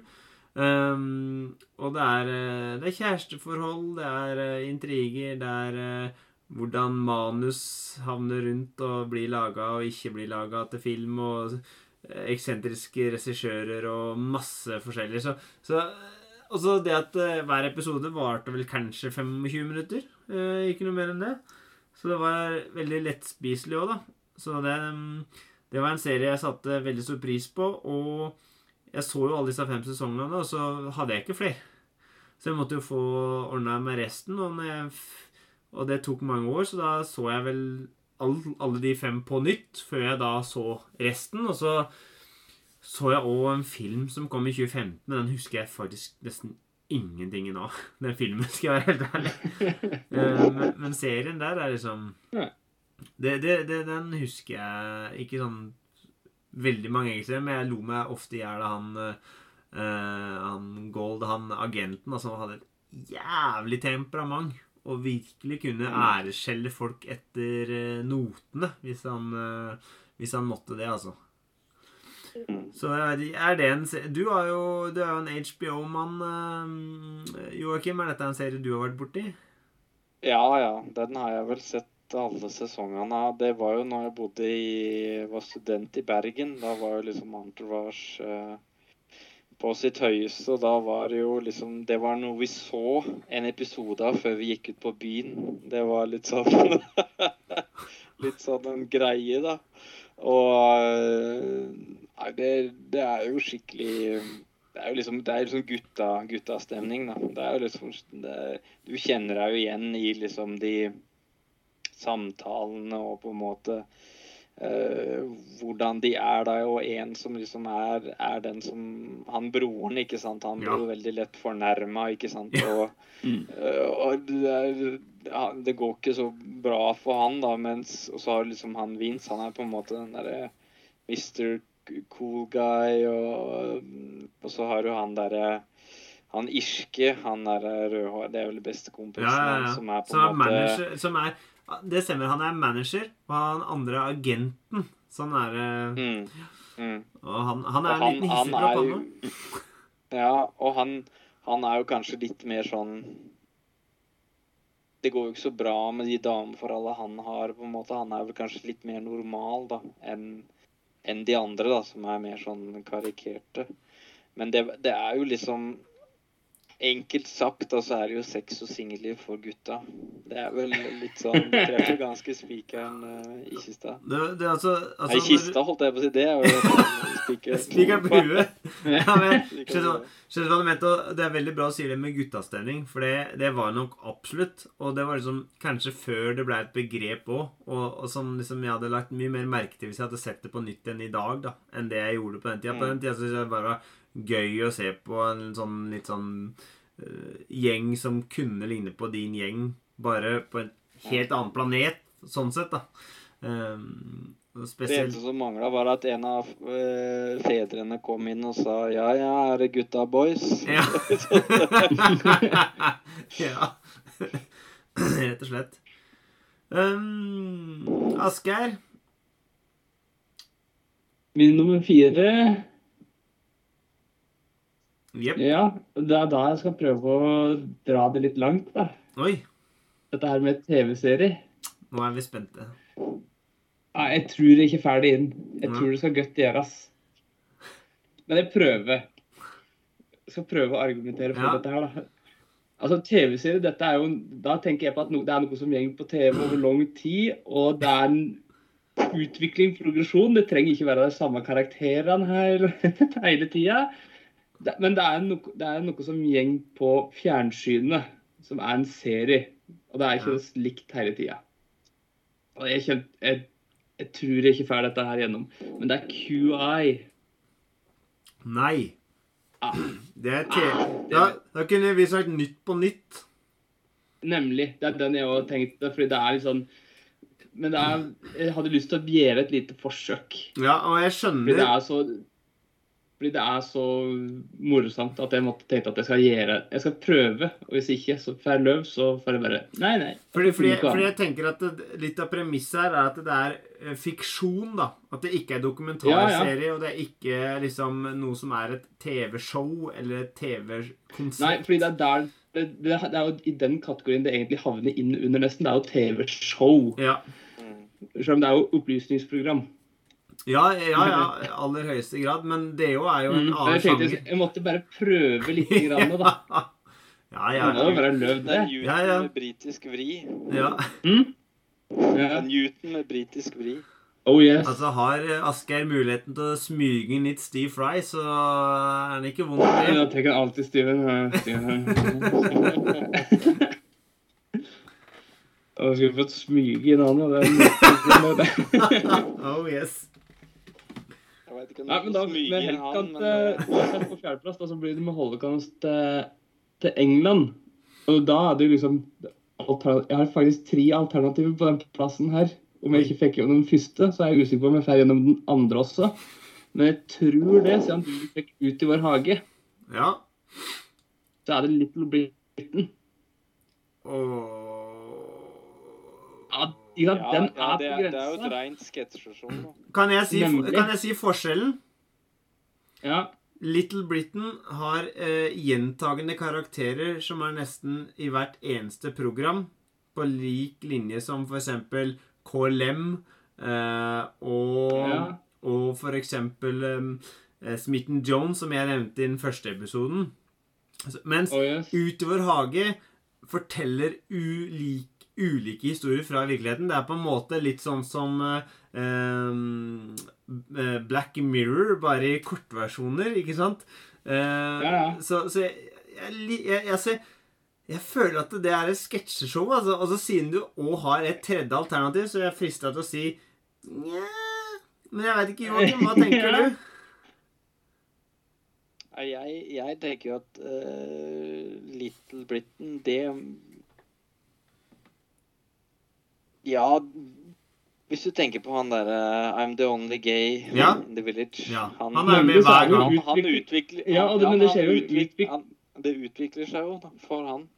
Um, og det er, eh, det er kjæresteforhold, det er eh, intriger, det er eh, hvordan manus havner rundt og blir laga og ikke blir laga til film, og eksentriske regissører og masse forskjellig. Så, så og så det at hver episode varte vel kanskje 25 minutter. Ikke noe mer enn det. Så det var veldig lettspiselig òg, da. Så det, mm, det var en serie jeg satte veldig stor pris på. Og jeg så jo alle disse fem sesongene, og så hadde jeg ikke flere. Så jeg måtte jo få ordna med resten. Og, jeg, og det tok mange år, så da så jeg vel alle, alle de fem på nytt før jeg da så resten. Og så så jeg òg en film som kom i 2015, men den husker jeg faktisk nesten ingenting nå. Den filmen, skal jeg være helt ærlig. Eh, men, men serien der er liksom det, det, det, Den husker jeg ikke sånn veldig mange ganger, men jeg lo meg ofte i hjel av han uh, han Gold, han agenten, altså, han hadde et jævlig temperament. Og virkelig kunne æreskjelle folk etter uh, notene, hvis han, uh, hvis han måtte det, altså. Så er det- en serie Du, har jo, du er jo en HBO-mann, Joakim. Er dette en serie du har vært borti? Ja, ja. Den har jeg vel sett alle sesongene. Det var jo når jeg bodde i var student i Bergen. Da var jo liksom Entourage eh, på sitt høyeste. Og da var det jo liksom Det var noe vi så en episode av før vi gikk ut på byen. Det var litt sånn Litt sånn en greie, da. Og eh, Nei, det, det er jo skikkelig det er jo liksom, det er liksom gutta, guttastemning, da. Det er jo liksom det, Du kjenner deg jo igjen i liksom de samtalene og på en måte uh, hvordan de er da, og en som liksom er, er den som Han broren, ikke sant. Han blir jo veldig lett fornærma, ikke sant. Ja. Og, eh, og det, er, ja, det går ikke så bra for han, da, mens Og så har liksom han Vince, han er på en måte den derre Mr. Cool Guy, og, og så har du han derre han irske, han der rødhår, det er vel bestekompisen Ja, ja, ja. som er på er en måte manager som er, Det stemmer. Han er manager, og han andre er agenten. Sånn er det. mm, mm. Og han, han er Og en han, liten han hissigpropp, han òg. Ja, og han, han er jo kanskje litt mer sånn Det går jo ikke så bra med de dameforholdene han har, på en måte. Han er vel kanskje litt mer normal da, enn en de andre, da, som er mer sånn karikerte. Men det, det er jo liksom Enkelt sagt, altså så er det jo sex og singelliv for gutta. Det er vel litt sånn treffer ganske spikeren uh, i kista. Det, det altså, altså Nei, kista, holdt jeg på å si. Det er jo spikeren Spiker på huet. Ja, men, hva- skjønner hva du mente, det er veldig bra å si det med guttastemning, for det, det var nok absolutt. Og det var liksom kanskje før det ble et begrep òg, og, og som liksom jeg hadde lagt mye mer merke til hvis jeg hadde sett det på nytt enn i dag, da, enn det jeg gjorde på den tida. På Mm. den tida så jeg bare var gøy å se på en sånn litt sånn uh, gjeng som kunne ligne på din gjeng, bare på en helt annen planet, sånn sett, da. Um, spesielt... Det eneste som mangla, var at en av eh, fedrene kom inn og sa ja, ja, er det gutta boys? Ja. ja. Rett og slett. Um, Asgeir. Min nummer fire Jepp. Ja, det er da jeg skal prøve å dra det litt langt, da. Oi. dette her med TV-serie Nå er vi spente. Nei, jeg tror jeg ikke ferdig inn. Jeg tror det skal godt gjøres. Men jeg prøver. Jeg skal prøve å argumentere for Ja. dette her, da. Altså, TV-serie, dette er jo Da tenker jeg på at no, det er noe som går på TV over lang tid, og det er en utvikling, progresjon. Det trenger ikke være de samme karakterene her hele tida. Det- Men det er, noe, det er noe som gjeng på fjernsynet, som er en serie. Og det er ikke likt hele tida. Og jeg, kjent, jeg, jeg tror jeg ikke får dette her gjennom. Men det er QI. Nei. Ah, Det er te... Da, da kunne vi sagt Nytt på nytt. nemlig. Det er den jeg òg tenkte. Fordi det er litt sånn Men det er, jeg hadde lyst til å gjøre et lite forsøk. Ja, og jeg skjønner. Fordi det er så fordi det er så morsomt at jeg måtte tenke at jeg skal gjøre Jeg skal prøve, og hvis ikke så får jeg løv, så får jeg bare Nei, nei. Fordi, fordi, fordi jeg tenker at det, Litt av premisset her er at det er eh, fiksjon. da At det ikke er Ja, dokumentarserie, og det er ikke liksom noe som er et TV-show eller et TV-konsert. Nei, fordi det er der det, det, det er jo i den kategorien det egentlig havner inn under nesten. Det er jo TV-show. Ja. Selv om det er jo opplysningsprogram. Ja, ja, ja, aller høyeste grad. Men det jo er jo en Mm, annen jeg sjanger. jeg måtte bare prøve litt, grann, da. Ja, ja, ja. Bare løv, Det. Newton Ja, ja. med britisk vri. ja. Mm? Ja. Newton med britisk vri. Oh yes. Altså, har Asgeir muligheten til å smyge inn litt Steve Fry, så er han ikke vond av det. Da tenker jeg alltid Steven. ja. Og skulle fått smyge inn han, og det er Oh yes. Vet ikke om Nei, men da med inn helt han, at men eh, på fjerdeplass, da, så blir det med holocaust til, til England. Og da er det jo liksom Jeg har faktisk tre alternativer på den plassen her. Om jeg ikke fikk gjennom den første, så er jeg usikker på om jeg får gjennom den andre også. Men jeg tror det, siden du fikk ut i vår hage, Ja. så er det Little Britain. Oh. Ja? Ja, den ja, er det, på er, det er jo et grensa. rent sketsjeshow. kan si, kan jeg si forskjellen? Ja, Little Britain har eh, gjentagende karakterer som er nesten i hvert eneste program. På lik linje som for eksempel KLM eh, og, Ja. og for eksempel eh, Smitten Jones, som jeg nevnte i den første episoden. Altså, Mens oh yes. Utover hage forteller ulik, ulike historier fra virkeligheten. Det er på en måte litt sånn som eh, eh, Black Mirror, bare i kortversjoner, ikke sant? Eh, Ja, ja. Så, så jeg, jeg, jeg, jeg, jeg føler at det er et sketsjeshow. Altså, og så siden du òg har et tredje alternativ, så er jeg frista til å si nja Men jeg veit ikke, Joakim. Hva tenker du? Jeg, jeg tenker jo at uh, Little Britain, det Ja, hvis du tenker på han derre I'm the only gay Ja. in the village. Ja, Han, han er med hver er gang. han, han utvikler Ja, det- men det skjer jo utvik- utvik- han, Det utvikler seg jo da, for han.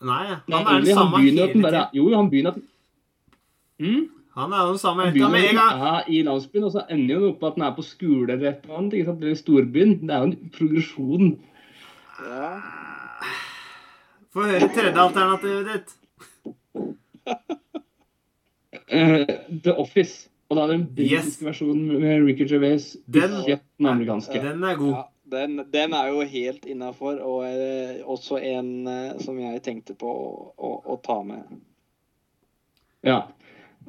Nei, han Nei, er den samme hele bare. Jo, han begynner at mm? Han er jo den samme Han hele tiden. Med en gang den er i landsbyen, og så ender jo opp på at han er på skole eller et eller annet. ikke sant? Eller i storbyen. Det er jo en progresjon. Ja. Få høre tredje alternativet ditt. Eh, The Office. Og da er det en britisk yes. versjon med Ricky Gervais. Den- den amerikanske. Den er god. ja den, den er jo helt innafor, og er også en eh, som jeg tenkte på å, å, å ta med. Ja.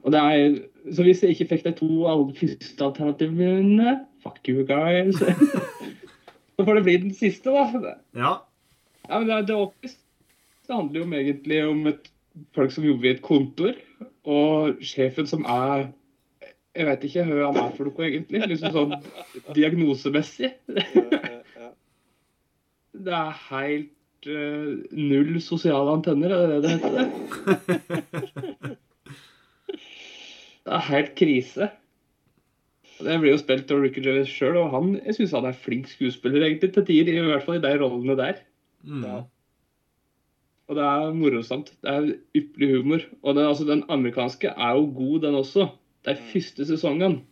Og det er, så hvis jeg ikke fikk de to aller første alternativene Fuck you guys. så får det bli den siste, da. Ja. Ja, men det, er The Office det handler jo egentlig om et, folk som jobber i et kontor, og sjefen som er Jeg vet ikke hva han er for noe, egentlig. Liksom sånn diagnosemessig. Det er helt uh, null sosiale antenner, er det det det heter? Det er helt krise. Det blir jo spilt av Ricky Jellis sjøl, og han, jeg syns han er flink skuespiller egentlig til tider. I hvert fall i de rollene der. Mm. Ja. Og det er morsomt. Det er ypperlig humor. Og det, altså, den amerikanske er jo god, den også. Det er første sesongene.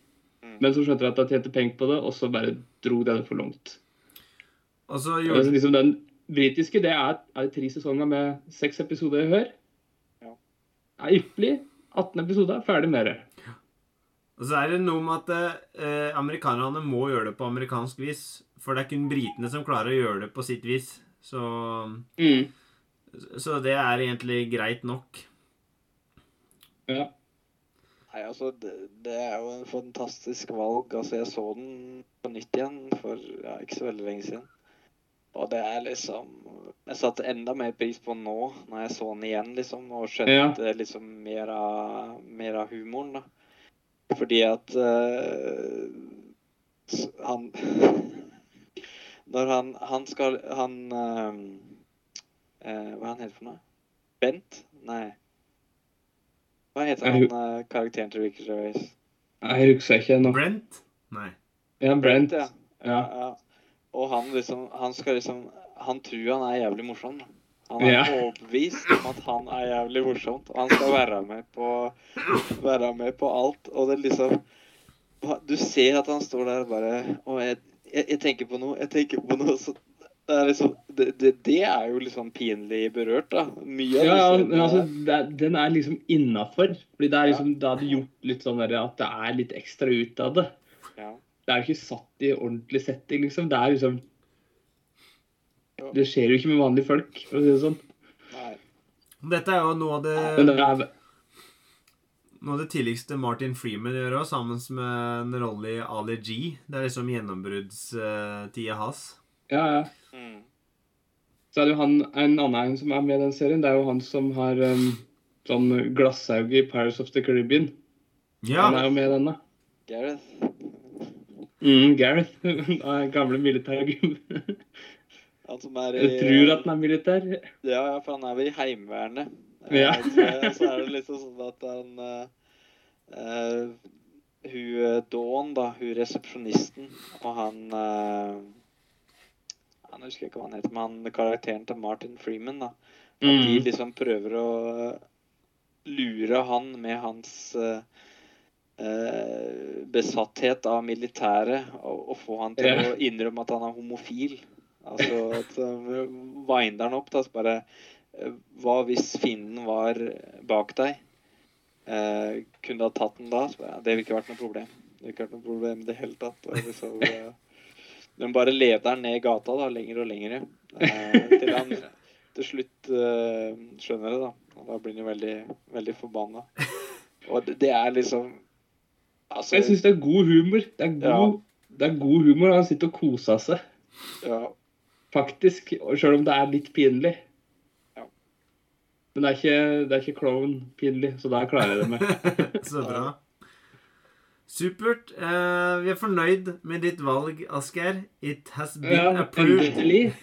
Mm. Men så skjønte jeg at jeg tjente penger på det, og så bare dro de det for langt. Og så Altså, liksom den britiske, det er, er tre sesonger med seks episoder i hør. Ja. Det er ypperlig. 18 episoder, ferdig med det. Og så er det noe med at eh, amerikanerne må gjøre det på amerikansk vis. For det er kun britene som klarer å gjøre det på sitt vis. Så, Mm. Så det er egentlig greit nok. Ja. Nei, altså, det, det er jo en fantastisk valg. Altså, jeg så den på nytt igjen for ja, ikke så veldig lenge siden. Og det er liksom Jeg satte enda mer pris på nå, når jeg så den igjen, liksom, og skjønte liksom mer av, mer av humoren, da. Fordi at uh, han Når han Han skal Han eh, eh, Hva er han heter for noe? Bent? Nei. Hva heter Jeg han eh, karakteren til Ricky Gervais? Jeg husker ikke ennå. Brent? Nei. Ja, Brent. ja. Ja. Ja. Og han liksom Han skal liksom Han tror han er jævlig morsom. Han er Ja. overbevist om at han er jævlig morsomt, og han skal være med på Være med på alt. Og det liksom Du ser at han står der og bare Og jeg, jeg, jeg tenker på noe. Jeg tenker på noe. Så det er liksom Det, det, det er jo liksom pinlig berørt, da. Mye av Ja, ja, men altså, det, er- den er liksom innafor. Fordi det er liksom, da hadde gjort litt sånn der, at det er litt ekstra ut av det. ja. Det er jo ikke satt i ordentlig setting, liksom. Det er liksom Det skjer jo ikke med vanlige folk, for å si det sånn. Nei. Dette er jo noe av det, noe av det tidligste Martin Freeman gjør òg, sammen med en rolle i Ali G. Det er liksom gjennombruddstida hans. Ja, ja. Mm. Så er det jo han, en annen som er med i den serien. Det er jo han som har um, sånn glasshaug i Pirates of the Caribbean. Ja. Han er jo med i den, da. Gareth. Mm, Gareth. Gamle militærgubben. Han som er i Jeg tror at han er militær. Ja, ja, for han er vel i Heimevernet. Ja. Eh, Så, så er det liksom sånn at han uh, eh, Hun eh, Dawn, da, hun resepsjonisten, og han eh, Han husker ikke hva han heter, men karakteren til Martin Freeman, da. At de Mm. liksom prøver å lure han med hans eh, eh, besatthet av militæret, og, og få han til yeah. å innrømme at han er homofil. Altså at uh, winder han opp, da, så bare eh, Hva hvis fienden var bak deg? Eh, kunne du ha tatt den da? Bare, det ville ikke vært noe problem. Det ville ikke vært noe problem i det hele tatt. Og liksom, eh, de bare leder han ned i gata da, lenger og lenger. Eh, til han til slutt eh, skjønner det, da. Og da blir han jo veldig, veldig forbanna. Og det, det er liksom Altså Jeg syns det er god humor. Det er god, det er god humor. Han sitter og koser seg, ja, faktisk. Sjøl om det er litt pinlig. Ja. Men det er ikke, det er ikke klovn-pinlig, så der klarer jeg det med. Så bra. Supert. Uh, vi er fornøyd med ditt valg, Asgeir. It has been Ja, approved.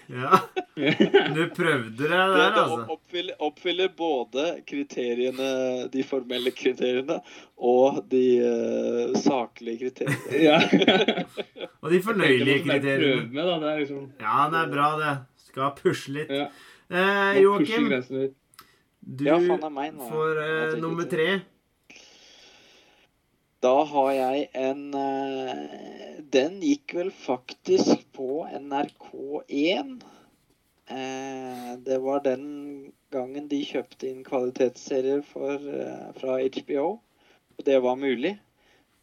Ja. Du prøvde Det, der, altså. opp- oppfyller, oppfyller både kriteriene, de formelle kriteriene og de uh, saklige kriteriene. Ja. Og de fornøyelige kriteriene. Med, da. Det er liksom Ja, det er bra, det. Skal pushe litt. Ja. Uh, Joakim, du får nummer tre. Da har jeg en eh, Den gikk vel faktisk på NRK1. Eh, det var den gangen de kjøpte inn kvalitetsserier for, eh, fra HBO. Og det var mulig.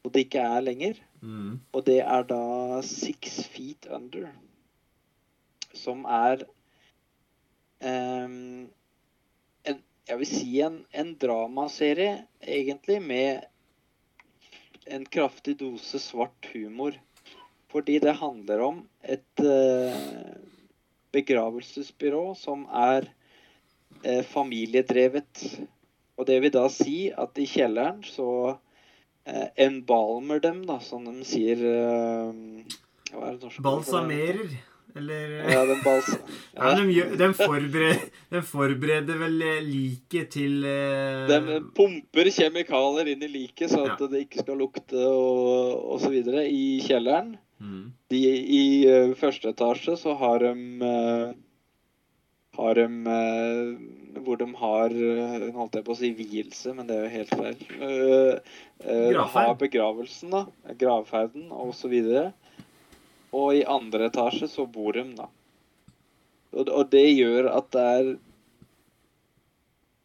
Og det ikke er lenger. Mm. Og det er da Six Feet Under. Som er um, en, Jeg vil si en, en dramaserie, egentlig, med en kraftig dose svart humor. Fordi det handler om et eh, begravelsesbyrå som er eh, familiedrevet. Og det vil da si at i kjelleren så eh, embalmer dem, da, som de sier eh, er? Balsamerer. Eller Ja, den bals... ja, de, de, forbereder, de forbereder vel eh, liket til uh... De pumper kjemikalier inn i liket så at Ja. det ikke skal lukte og, osv. i kjelleren. mm. De, I uh, første etasje så har de uh, har de uh, hvor de har holdt jeg på å si vielse, men det er jo helt feil. Uh, har begravelsen, da. Gravferden og så. Og i andre etasje så bor de, da. Og, og det gjør at det er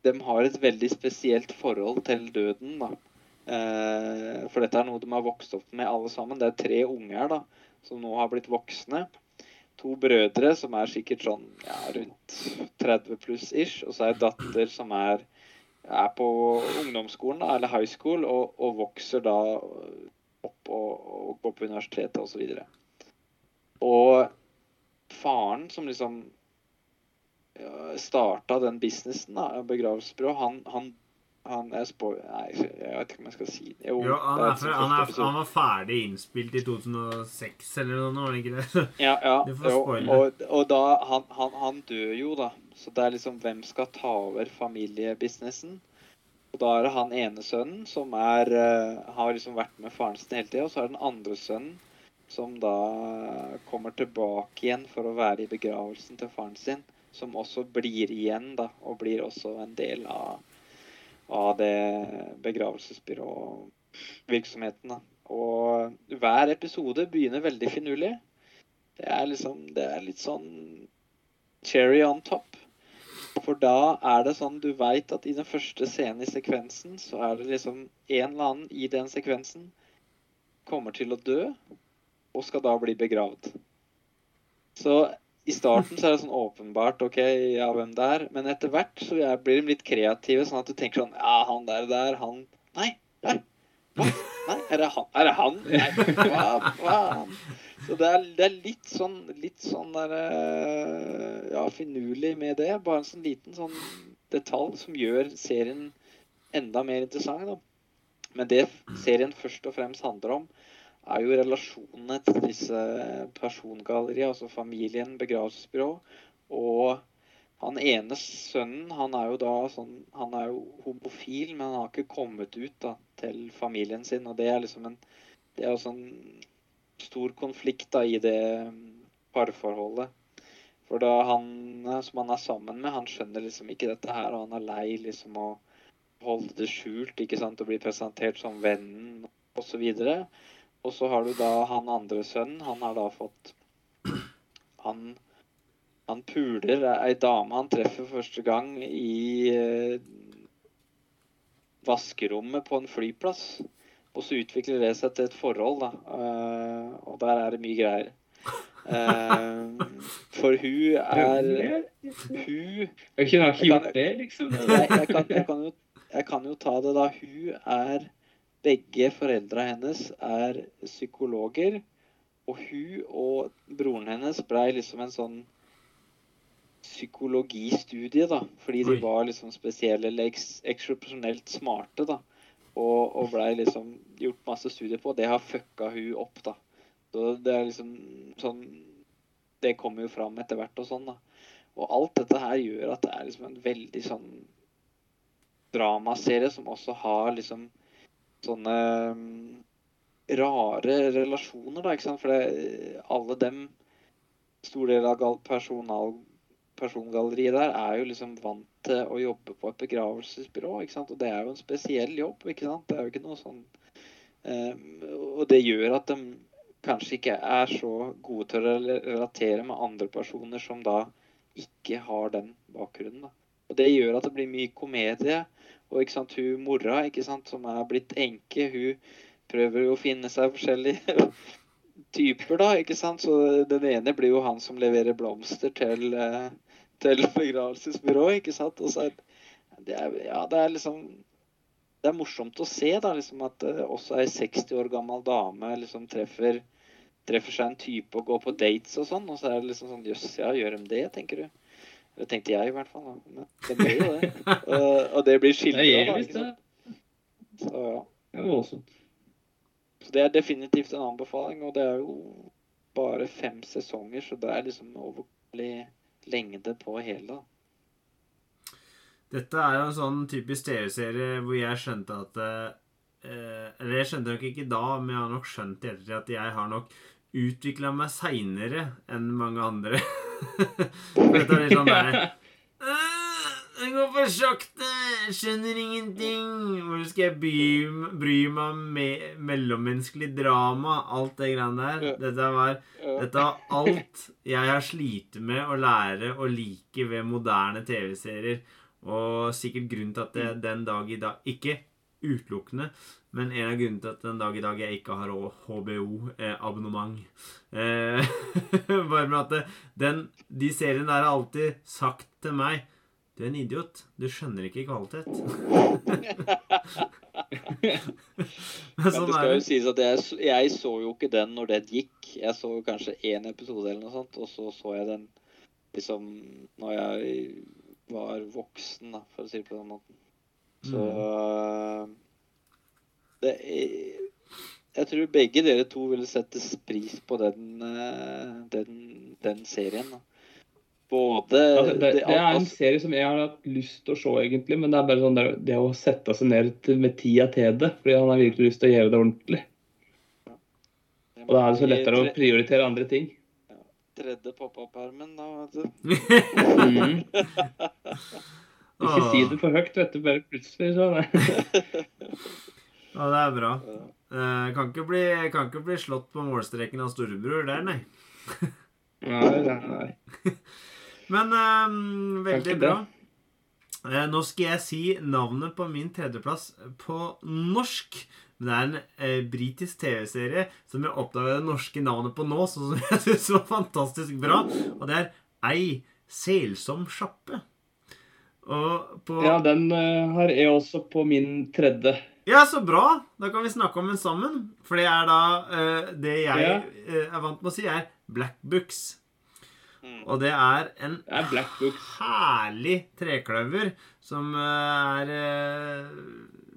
de har et veldig spesielt forhold til døden, da. Eh, for dette er noe de har vokst opp med alle sammen. Det er tre unger da, som nå har blitt voksne. To brødre som er sikkert sånn ja, rundt 30 pluss ish. Og så er det datter som er, er på ungdomsskolen da, eller high school og, og vokser da opp og, og går på universitetet osv. Og, så og faren som liksom starta den businessen, da, begravelsesbyrå, han, han, han er spoil... Nei, jeg vet ikke om jeg skal si det. Jo, jo han, er, han, er, han, var ferdig innspilt i 2006 eller noe, var det ikke det? Ja, ja. Jo, og, og, da han, han, dør jo, da. Så det er liksom hvem skal ta over familiebusinessen? Og da er det han ene sønnen som er, uh, har liksom vært med faren sin hele tida, og så er det den andre sønnen som da kommer tilbake igjen for å være i begravelsen til faren sin som også blir igjen, da, og blir også en del av, av det begravelsesbyråvirksomheten. Da. Og hver episode begynner veldig finurlig. Det er liksom Det er litt sånn cherry on top. For da er det sånn du veit at i den første scenen i sekvensen, så er det liksom en eller annen i den sekvensen kommer til å dø, og skal da bli begravd. Så i starten så er det sånn åpenbart OK, ja, hvem det er. Men etter hvert så blir de litt kreative, sånn at du tenker sånn Ja, han der, der, han Nei, der. Hva? Nei, er det han? Er det han? Nei, hva faen? Så det er, det er, litt sånn litt sånn der eh, Ja, finurlig med det. Bare en sånn liten sånn detalj som gjør serien enda mer interessant. da. Men det serien først og fremst handler om, er jo relasjonene til disse persongalleriene, altså familien, begravelsesbyrå. Og han ene sønnen, han er jo da sånn Han er jo homofil, men han har ikke kommet ut da, til familien sin. Og det er liksom en Det er også en stor konflikt da i det parforholdet. For da han som han er sammen med, han skjønner liksom ikke dette her, og han er lei liksom å holde det skjult, ikke sant, og bli presentert som vennen osv. Og så har du da han andre sønnen. Han har da fått Han, han puler ei dame han treffer første gang i eh, vaskerommet på en flyplass. Og så utvikler det seg til et forhold, da. Uh, og der er det mye greier. Uh, for hun er Hun Jeg kunne ikke gjort det, liksom. Jeg, jeg, kan, jeg, kan jo, jeg kan jo ta det da. Hun er begge foreldra hennes er psykologer, og hun og broren hennes blei liksom en sånn psykologistudie, da. Fordi de var liksom spesielle eller eksepsjonelt smarte, da. Og, og blei liksom gjort masse studier på. Det har fucka hun opp, da. Så det er liksom sånn Det kommer jo fram etter hvert og sånn, da. Og alt dette her gjør at det er liksom en veldig sånn dramaserie som også har liksom sånne mm, rare relasjoner, da, ikke sant. For alle dem, stor del av personal, persongalleriet der, er jo liksom vant til å jobbe på et begravelsesbyrå, ikke sant. Og det er jo en spesiell jobb, ikke sant. Det er jo ikke noe sånn um, Og det gjør at de kanskje ikke er så gode til å relatere med andre personer som da ikke har den bakgrunnen. da. Og Det gjør at det blir mye komedie. Og ikke sant, hun mora ikke sant, som er blitt enke, hun prøver jo å finne seg forskjellige typer, da. ikke sant? Så den ene blir jo han som leverer blomster til, eh, til begravelsesbyrået, ikke sant. Og så er det, er, ja, det er liksom Det er morsomt å se da, liksom at uh, også ei 60 år gammel dame liksom treffer, treffer seg en type og går på dates og sånn. Og så er det liksom sånn Jøss, ja, gjør de det, tenker du? Det tenkte jeg i hvert fall. Men det ble jo det. og, og det blir skildra. Så ja. Voldsomt. Så det er definitivt en anbefaling, og det er jo bare fem sesonger, så det er liksom overkommelig lengde på hele. Dette er jo en sånn typisk TV-serie hvor jeg skjønte at eh, Eller jeg skjønte nok ikke da, men jeg har nok skjønt i ettertid at jeg har nok utvikla meg seinere enn mange andre. For dette er litt sånn derre Det går for sakte, skjønner ingenting. Hvor skal jeg bry, bry meg om me mellommenneskelig drama? Alt det greiene der. Dette var, dette var alt jeg har slitt med å lære å like ved moderne TV-serier. Og sikkert grunnen til at det den dag i dag Ikke utelukkende, men en av grunnene til at den dag i dag jeg ikke har HBO-abonnement. Eh, bare med at den, de seriene der har alltid sagt til meg Du er en idiot. Du skjønner ikke kvalitet. Men sånn det skal jo sies at jeg, jeg så jo ikke den når den gikk. Jeg så kanskje én episode eller noe sånt, og så så jeg den liksom når jeg var voksen, da, for å si det på den måten. Så øh, det Jeg tror begge dere to ville sette pris på den, øh, den, den serien. da. Både Altså, det, det er en serie som jeg har hatt lyst til å se, egentlig. Men det er bare sånn det, det å sette seg ned med tida til det. Fordi han har virkelig lyst til å gjøre det ordentlig. Og da er det så lettere å prioritere andre ting. Tredje pop-up-permen, da, vet du. mm. Ikke si det for høyt, vet du. Bare plutselig sånn. Ja, det er bra. Eh, kan, ikke bli, kan ikke bli slått på målstreken av storebror der, nei. Nei, nei, nei. Men eh, veldig bra. Uh, nå skal jeg si navnet på min tredjeplass på norsk. Men det er en eh, britisk TV-serie som jeg oppdaga det norske navnet på nå, som jeg syns var fantastisk bra. Og det er Ei selsom sjappe. Og på Ja, den har jeg også på min tredje. Ja, så bra! Da kan vi snakke om den sammen. For det er da uh, Det jeg Ja. eh, er vant med å si, er Black Books. Mm. Og det er en Det er Black herlig trekløver som eh, er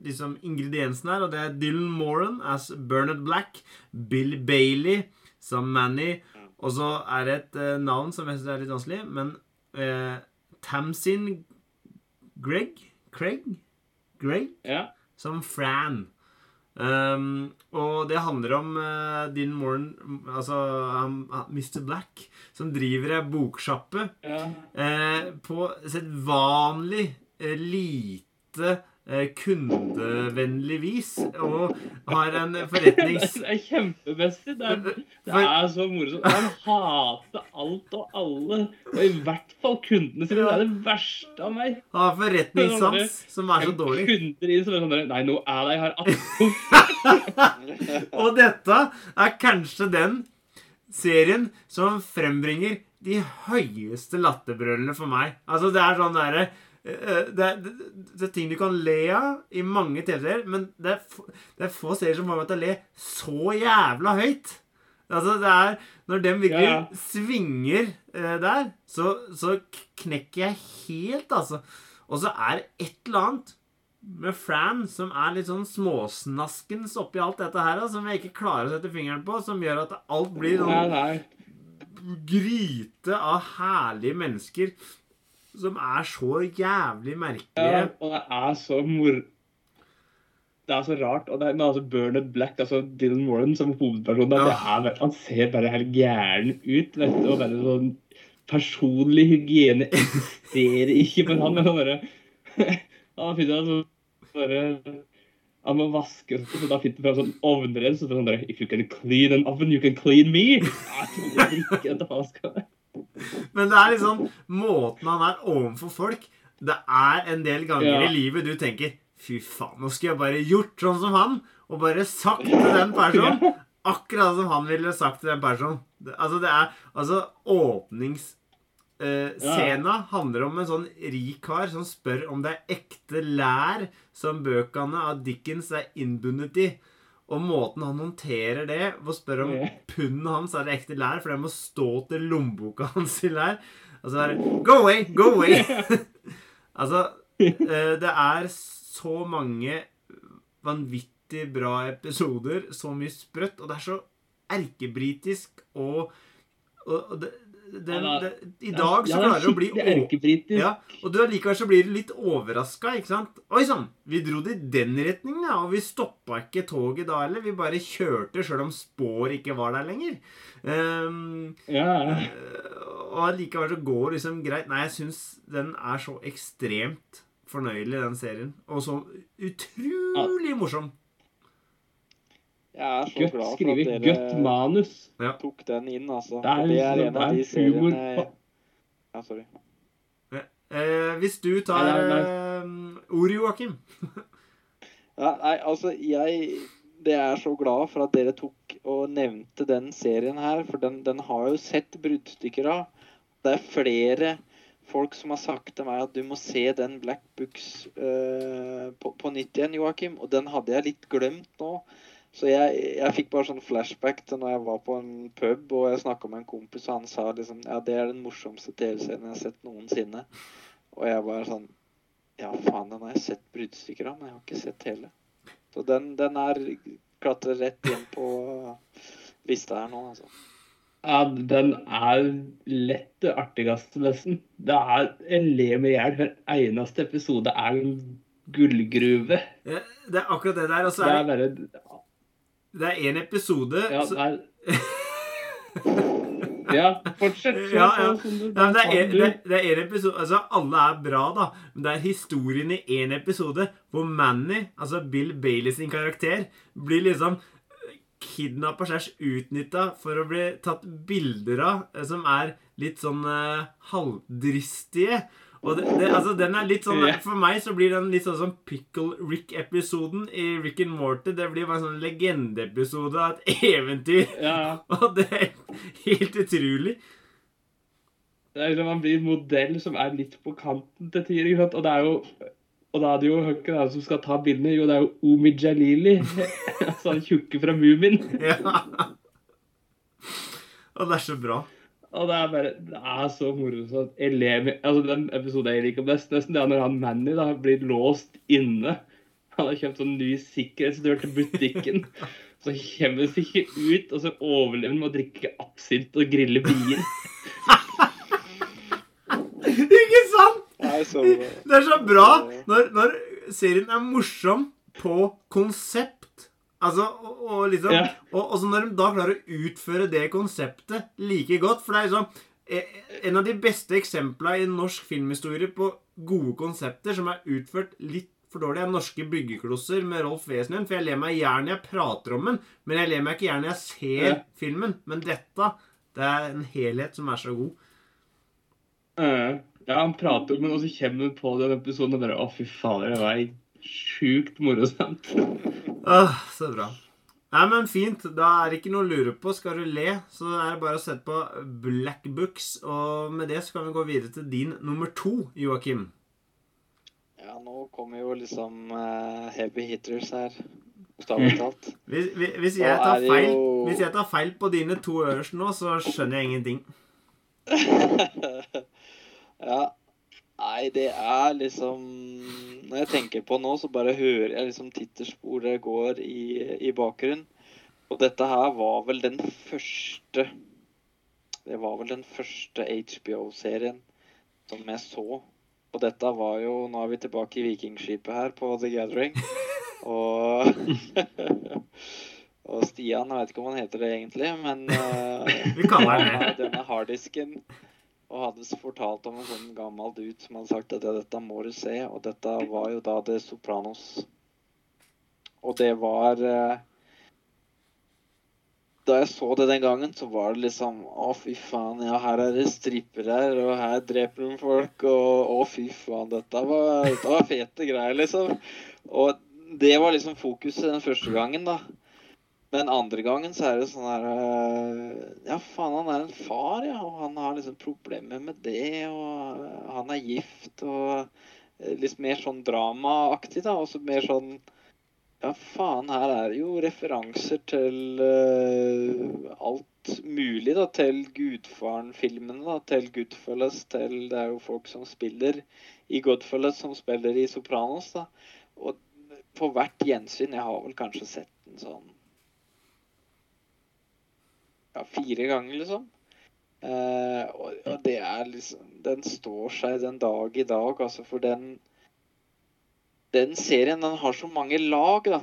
liksom ingrediensen her. Og det er Dylan Moran as Bernard Black, Bill Bailey som Manny, og så er det et navn som jeg syns er litt vanskelig, men eh, Tamsin Greg? Craig? Greg? Ja. Som Fran. Um, og det handler om uh, Dylan Moran, altså um, Mr. Black, som driver ei boksjappe ja. uh, på sedvanlig uh, lite eh, kundevennlig vis. Og har en forretnings... Det er kjempemessig. Det er, det er så morsomt. Han hater alt og alle. Og i hvert fall kundene sine. Det er det verste av meg. Har forretningssans som er så dårlig. Kunder inn som er sånn Nei, nå er jeg her 18. Og dette er kanskje den serien som frembringer de høyeste latterbrølene for meg. Altså, det er sånn derre eh, det, er- det, det er ting du kan le av i mange TV-serier, men det er, få, det er få serier som får meg til å le så jævla høyt. Altså, det er Når dem virkelig Ja, ja. svinger eh, der, så, så knekker jeg helt, altså. Og så er det et eller annet med Fran som er litt sånn småsnaskens oppi alt dette her, som jeg ikke klarer å sette fingeren på, som gjør at alt blir sånn gryte av herlige mennesker som er så jævlig Ja, og det er så mor... Det er så rart. Og det er, men altså Bernard Black, altså Dylan Moran som hovedperson, ja. det er, han ser bare helt gæren ut. vet du, og bare sånn Personlig hygiene eksisterer ikke for han. men han bare Han finner altså bare han må vaske, så da finner han fram sånn ovnrens. Så sånn der, If you can clean an oven, you can clean me. Jeg tror ikke at han skal Men det er liksom måten han er overfor folk Det er en del ganger Ja. i livet du tenker Fy faen, nå skulle jeg bare gjort sånn som han, og bare sagt til den personen akkurat som han ville sagt til den personen. Altså, det er Altså, åpnings... Ja. Scena handler om en sånn rik kar som spør om det er ekte lær som bøkene av Dickens er innbundet i. Og måten han håndterer det på, å spørre om pundet hans er det ekte lær, for det må stå til lommeboka hans i lær. Altså bare Go away! Go away! altså, eh, det er så mange vanvittig bra episoder, så mye sprøtt, og det er så erkebritisk og, og, og det, den, det, I dag så klarer du å bli erkebritisk. ja, og du allikevel så blir du litt overraska, ikke sant? Oi sann, vi dro det i den retningen, ja, og vi stoppa ikke toget da heller. Vi bare kjørte sjøl om spor ikke var der lenger. Um, Ja. og allikevel så går liksom greit. Nei, jeg syns den er så ekstremt fornøyelig, den serien. Og så utrolig morsom. Jeg er så Godt glad for at dere manus. tok den inn, altså. Det er det er en av de er humor seriene Ja, sorry. Eh, hvis du tar Nei, nei, eh, ordet, Joakim Ja, nei, altså, jeg Det er så glad for at dere tok og nevnte den serien her, for den, den har jo sett bruddstykker av. Det er flere folk som har sagt til meg at du må se den Black Books uh, på, på nytt igjen, Joakim. Og den hadde jeg litt glemt nå. Så jeg, jeg fikk bare sånn flashback til når jeg var på en pub og jeg snakka med en kompis, og han sa liksom Ja, det er den morsomste TV-serien jeg har sett noensinne. Og jeg bare sånn Ja, faen, den har jeg sett bruddstykker av, men jeg har ikke sett hele. Så den, den er klatrer rett inn på lista her nå, altså. Ja, den er lett det artigste, nesten. Det er en le med hjel. Hver eneste episode er en gullgruve. Det, Det er akkurat det der. Og så Det er er bare det er en episode Ja, så, Ja, fortsett. Ja, ja. Nei, det, er en, det, det er en episode Altså, alle er bra, da. Men det er historien i én episode hvor Manny, altså Bill Bailey sin karakter, blir liksom kidnappa slash utnytta for å bli tatt bilder av, eh, som er litt sånn uh, halvdristige. Og det, det, altså, den er litt sånn For meg så blir den litt sånn som Pickle Rick-episoden i Rick and Morty. Det blir bare en sånn legendeepisode av et eventyr. Ja, ja. Og det er helt utrolig. Det er liksom Man blir en modell som er litt på kanten til tider. ikke sant? Og det er jo og da er det jo Hunker er som skal ta bildene? Jo, det er jo Omi Jalili. altså han tjukke fra Mumin. Ja. Og det er så bra. Og det er bare Det er så morsomt. Jeg ler Altså, den episoden jeg liker best, nesten, det er når han Manny da blir låst inne. Han har kjøpt sånn ny sikkerhetsdør til butikken. Så kommer han seg ikke ut, og så overlever han med å drikke absint og grille bier. Ikke sant? Det er så bra når, når serien er morsom på konsept. Altså, og, og liksom Ja. og, og så når de da klarer å utføre det konseptet like godt For det er liksom eh, En av de beste eksemplene i norsk filmhistorie på gode konsepter som er utført litt for dårlig, er norske byggeklosser med Rolf Wesenlund. For jeg ler meg i hjel når jeg prater om den, men jeg ler meg ikke i hjel når jeg ser Ja. filmen. Men dette, det er en helhet som er så god. Ja, han prater om den og så kommer han på den episoden og bare Å, fy fader, det var sjukt morsomt. ah, så bra. Nei, men fint. Da er det ikke noe å lure på. Skal du le, så er det bare å sette på Black Books. Og med det så kan vi gå videre til din nummer to, Joakim. Ja, nå kommer jo liksom uh, heavy hitters her. Bokstavelig talt. Hvis, hvis- hvis, jeg tar feil, jo- hvis jeg tar feil på dine to øverste nå, så skjønner jeg ingenting. ja. Nei, det er liksom Når jeg tenker på nå, så bare hører jeg liksom tittersporet går i, i bakgrunnen. Og dette her var vel den første Det var vel den første HBO-serien som jeg så. Og dette var jo Nå er vi tilbake i Vikingskipet her på The Gathering. Og Og Stian, jeg vet ikke om han heter det egentlig, men uh, han det. denne harddisken og hadde fortalt om en sånn gammel dude som hadde sagt at ja, dette må du se. Og dette var jo da The Sopranos. Og det var eh, Da jeg så det den gangen, så var det liksom Å, fy faen, ja, her er det strippere her, og her dreper de folk, og å, fy faen, dette var, dette var fete greier, liksom. Og det var liksom fokuset den første gangen, da. Men andre gangen så er det sånn her øh, Ja, faen, han er en far, ja. Og han har liksom problemer med det. Og øh, han er gift. Og øh, litt mer sånn dramaaktig, da. Og så mer sånn Ja, faen, her er det jo referanser til uh, alt mulig, da. Til Gudfaren-filmene, da. Til Goodfellas. Til Det er jo folk som spiller i Godfellas, som spiller i Sopranos, da. Og på hvert gjensyn Jeg har vel kanskje sett en sånn ja, fire ganger, liksom. Eh, og, og det er liksom Den står seg den dag i dag, altså, for den Den serien, den har så mange lag, da.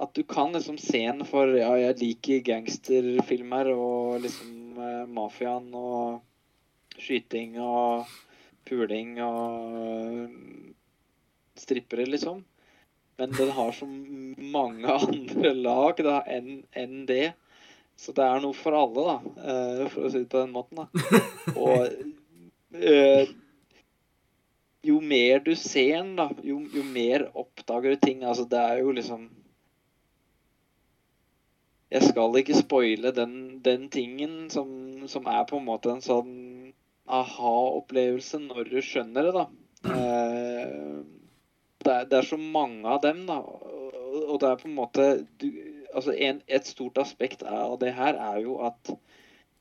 At du kan liksom se den for Ja, jeg liker gangsterfilmer og liksom eh, mafiaen og skyting og puling og strippere, liksom. Men den har så mange andre lag da enn enn det. Så det er noe for alle, da, eh, for å si det på den måten. da. Og øh, jo mer du ser den, da, jo, jo mer oppdager du ting. Altså, det er jo liksom Jeg skal ikke spoile den, den tingen som, som, er på en måte en sånn aha-opplevelse når du skjønner det, da. Eh, det, er, det, er, så mange av dem, da. Og, og det er på en måte du, altså en, Et stort aspekt av det her er jo at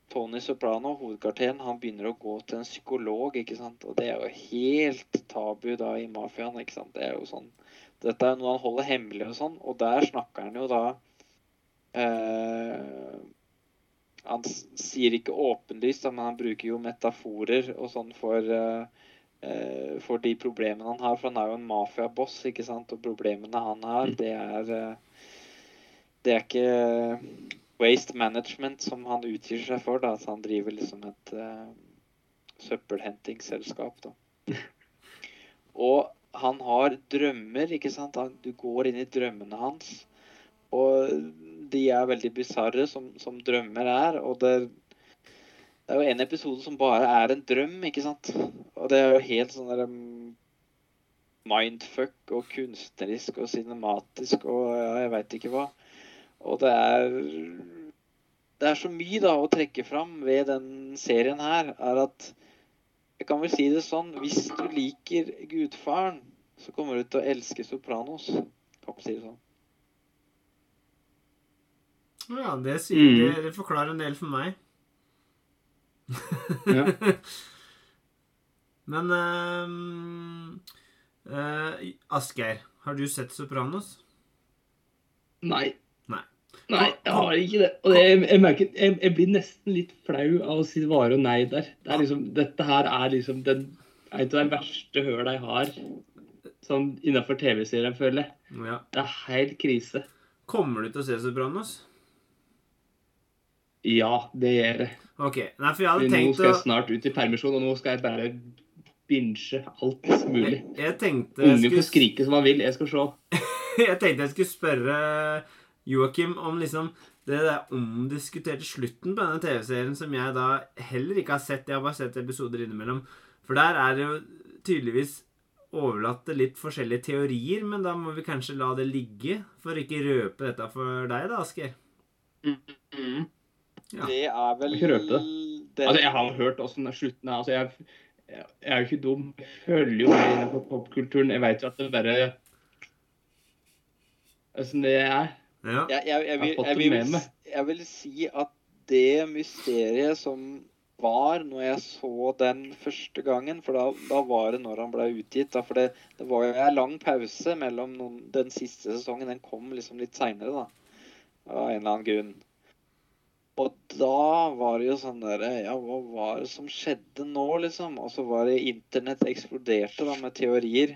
Tony Soprano, hovedkarakteren, han begynner å gå til en psykolog, ikke sant. Og det er jo helt tabu da i mafiaen, ikke sant. Det er jo sånn Dette er noe han holder hemmelig og sånn, og der snakker han jo da eh, Han sier ikke åpenlyst, men han bruker jo metaforer og sånn for eh, eh, for de problemene han har. For han er jo en mafiaboss, ikke sant. Og problemene han har, det er eh, Det er ikke Waste Management som han utgir seg for. da, At han driver liksom et uh, søppelhentingsselskap. da. Og han har drømmer, ikke sant. Du går inn i drømmene hans. Og de er veldig bisarre, som, som, drømmer er. Og det, det, er jo en episode som bare er en drøm, ikke sant. Og det er jo helt sånn der um, mindfuck og kunstnerisk og cinematisk og jeg veit ikke hva. Og det er Det er så mye da å trekke fram ved den serien her, er at Jeg kan vel si det sånn Hvis du liker Gudfaren, så kommer du til å elske Sopranos. Kan si det sånn. Ja, det, sier, mm. det, det forklarer en del for meg. ja. Men uh, uh, Asgeir, har du sett Sopranos? Nei. Nei, jeg har ikke det. Og det, jeg, merker, jeg, jeg, blir nesten litt flau av å si vare og nei der. Det er liksom, dette her er liksom den, et av de verste høla jeg har sånn innafor TV-serien, føler jeg. Ja. Det er helt krise. Kommer du til å se Sopranos? Ja, det gjør jeg. Ok, Nei, for jeg hadde tenkt Nå skal jeg snart ut i permisjon, og nå skal jeg bare binge alt mulig. Jeg tenkte Ungen skulle... får skrike som han vil. Jeg skal se. jeg tenkte jeg skulle spørre Joakim om liksom det der omdiskuterte slutten på denne TV-serien som jeg da heller ikke har sett. Jeg har bare sett episoder innimellom. For der er det jo tydeligvis overlatt til litt forskjellige teorier, men da må vi kanskje la det ligge for ikke røpe dette for deg, da, Asker. Mm -hmm. ja. Det er vel Ikke røpe det. det. Altså, jeg har hørt åssen slutten er. Altså, jeg, jeg, er jo ikke dum. Jeg følger jo med på popkulturen. Jeg veit jo at det bare Åssen det er. Ja. Jeg, jeg, jeg, vil, vil, jeg, vil, si at det mysteriet som var når jeg så den første gangen For da, da var det når han ble utgitt. Da, for det, det, var jo en lang pause mellom noen, den siste sesongen. Den kom liksom litt seinere, da. Av en eller annen grunn. Og da var det jo sånn derre Ja, hva var det som skjedde nå, liksom? Og så var det Internett eksploderte da med teorier.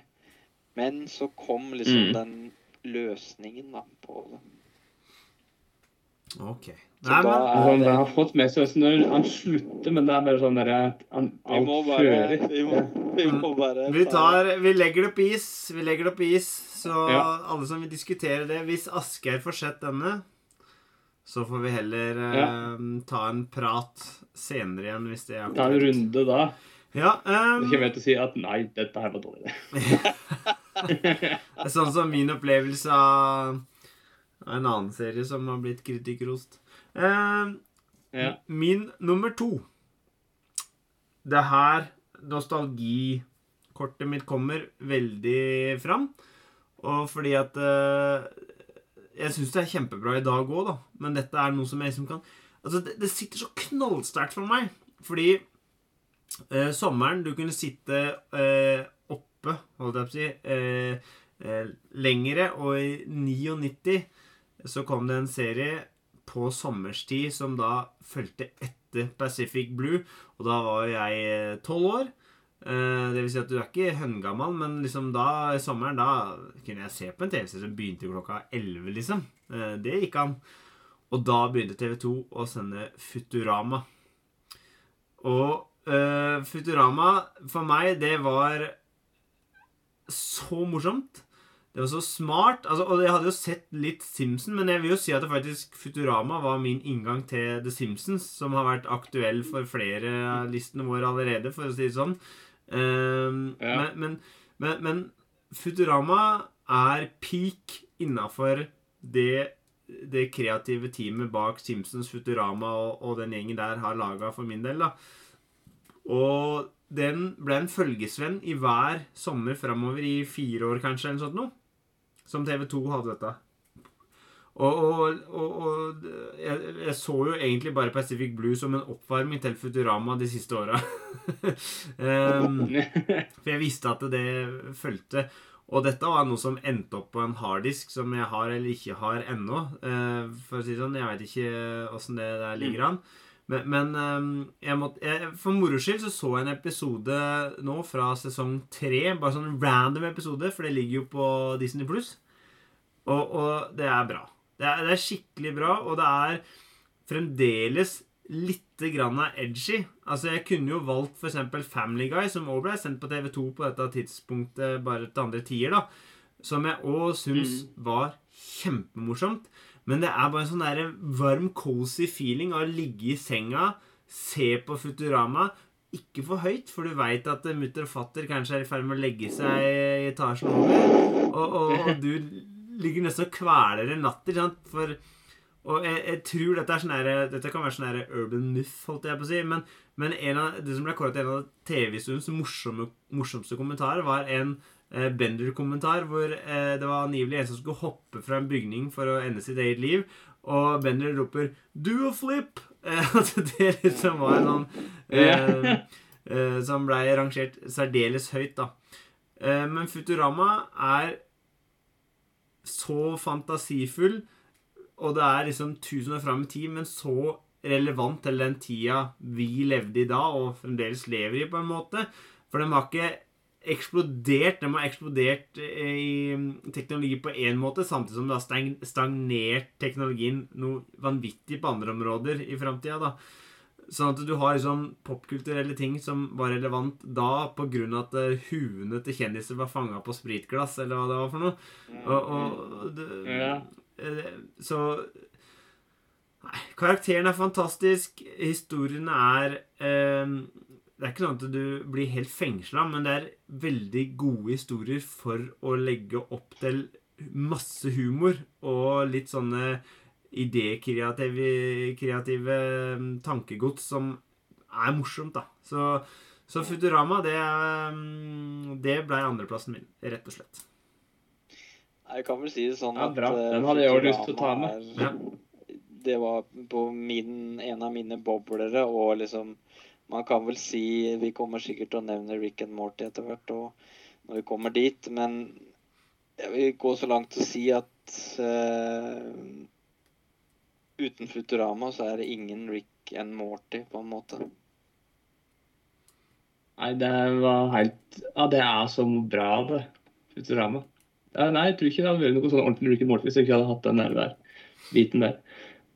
Men så kom liksom mm. den løsningen da på det. Ok. Nei, men... Sånn, det har fått med seg når han slutter, men det er bare sånn derre Han vi må bare, vi må, vi må bare vi, tar, vi legger det på is. Vi legger det på is, så ja. alle som vil diskutere det Hvis Asgeir får sett denne, så får vi heller ja. eh, ta en prat senere igjen, hvis det er aktuelt. Ta en runde da. Ja, um... Kommer jeg til å si at nei, dette her var dårlig. sånn som min opplevelse av en annen serie som har blitt kritikerrost. Eh, ja. Min nummer to Det her nostalgikortet mitt kommer veldig fram. Og fordi at eh, Jeg syns det er kjempebra i dag òg, da. Men dette er noe som jeg liksom kan Altså, det, det sitter så knallsterkt for meg. Fordi eh, sommeren Du kunne sitte eh, oppe, holdt jeg på å si, eh, eh, lengre, og i 99 så kom det en serie på sommerstid som da fulgte etter Pacific Blue. Og da var jeg eh, tolv år. Eh, det vil si at du er ikke høngammal, men liksom da i sommeren da kunne jeg se på en TV-serie som begynte klokka 11, liksom. Eh, det gikk an. Og da begynte TV2 å sende Futurama. Og uh, Futurama for meg, det var så morsomt. Det var så smart. Altså, og jeg hadde jo sett litt Simpson, men jeg vil jo si at det faktisk Futurama var min inngang til The Simpsons, som har vært aktuell for flere av listene våre allerede, for å si det sånn. Um, Ja. men, men, men, men Futurama er peak innafor det, det kreative teamet bak Simpsons, Futurama og, og den gjengen der har laga, for min del. da. Og den ble en følgesvenn i hver sommer framover i fire år, kanskje, eller noe sånt noe. Som TV2 hadde dette. Og, og, og, og jeg, jeg så jo egentlig bare Pacific Blue som en oppvarming til Futurama de siste åra. um, for jeg visste at det fulgte. Og dette var noe som endte opp på en harddisk som jeg har eller ikke har ennå. Uh, for å si det sånn, jeg veit ikke åssen det der ligger an. Men, men ehm, jeg måtte, jeg, for moro skyld så så jeg en episode nå fra sesong tre. Bare sånn random episode, for det ligger jo på Disney Pluss. Og, og det er bra. Det er, det er skikkelig bra, og det er fremdeles lite grann av edgy. Altså, jeg kunne jo valgt eksempel Family Guy, som også ble sendt på TV2 på dette tidspunktet bare til andre tider, da. Som jeg òg syns var kjempemorsomt. Men det er bare en sånn der varm, cozy feeling av å ligge i senga, se på Futurama. Ikke for høyt, for du veit at mutter og fatter kanskje er i ferd med å legge seg i etasjen over. Og, og, og du ligger nesten og kveler en natter. Sant? For, og jeg, jeg tror dette er sånn her, Dette kan være sånn her urban myth, holdt jeg på å si. Men, men en av, det som ble kåret til en av morsomme, morsomste kommentarer, var en Bender-kommentar hvor eh, det var angivelig en som skulle hoppe fra en bygning for å ende sitt eget liv. Og Bender roper 'do a flip'! Eh, at det liksom var en sånn eh, eh, Som blei rangert særdeles høyt, da. Eh, men Futurama er så fantasifull, og det er liksom tusen år fram i tid, men så relevant til den tida vi levde i da, og fremdeles lever i, på en måte. For de har ikke eksplodert. De har eksplodert eh, i teknologi på én måte, samtidig som det har stagnert teknologien noe vanvittig på andre områder i framtida. Sånn at du har liksom popkulturelle ting som var relevant da pga. at eh, huene til kjendiser var fanga på spritglass, eller hva det var for noe. Og, og det, Ja. eh, Så Nei, karakteren er fantastisk. Historiene er eh, Det er ikke sånn at du blir helt fengsla, men det er veldig gode historier for å legge opp til masse humor og litt sånne idékreative kreative mm, tankegods som er morsomt, da. Så, så Futurama, det, mm, det ble andreplassen min, rett og slett. Jeg kan vel si det sånn Ja, at bra. eh, Den hadde jeg òg lyst til å ta med. er- Det var på min, en av mine boblere, og liksom Man kan vel si Vi kommer sikkert til å nevne Rick and Morty etter hvert når vi kommer dit, men jeg vil gå så langt til å si at uh, uten Futurama så er det ingen Rick and Morty, på en måte. Nei, det var helt Ja, det er så bra, det. Futurama. Ja, nei, jeg tror ikke det hadde vært noe sånn ordentlig Rick and Morty hvis jeg ikke hadde hatt den der, der biten der.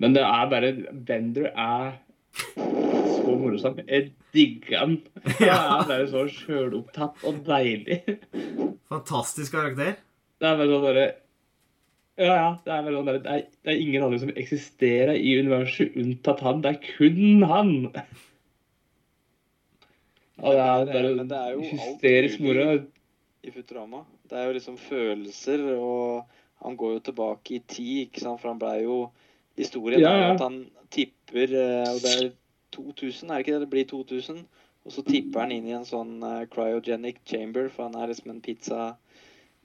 Men det er bare Bender er så morsom. Jeg digger han. Han er så sjølopptatt og deilig. Fantastisk karakter. Det er bare sånn bare Ja, ja. Det er, sånn det, er, det er ingen andre som eksisterer i universet unntatt han. Det er kun han. Og det er bare Men det er jo hysterisk moro. i Futurama. Det er jo liksom følelser, og han går jo tilbake i tid, ikke sant, for han blei jo Historien Ja, er at han tipper, eh, og det er 2000, er det ikke det? Det blir 2000. Og så tipper han inn i en sånn eh, cryogenic chamber, for han er liksom en pizza,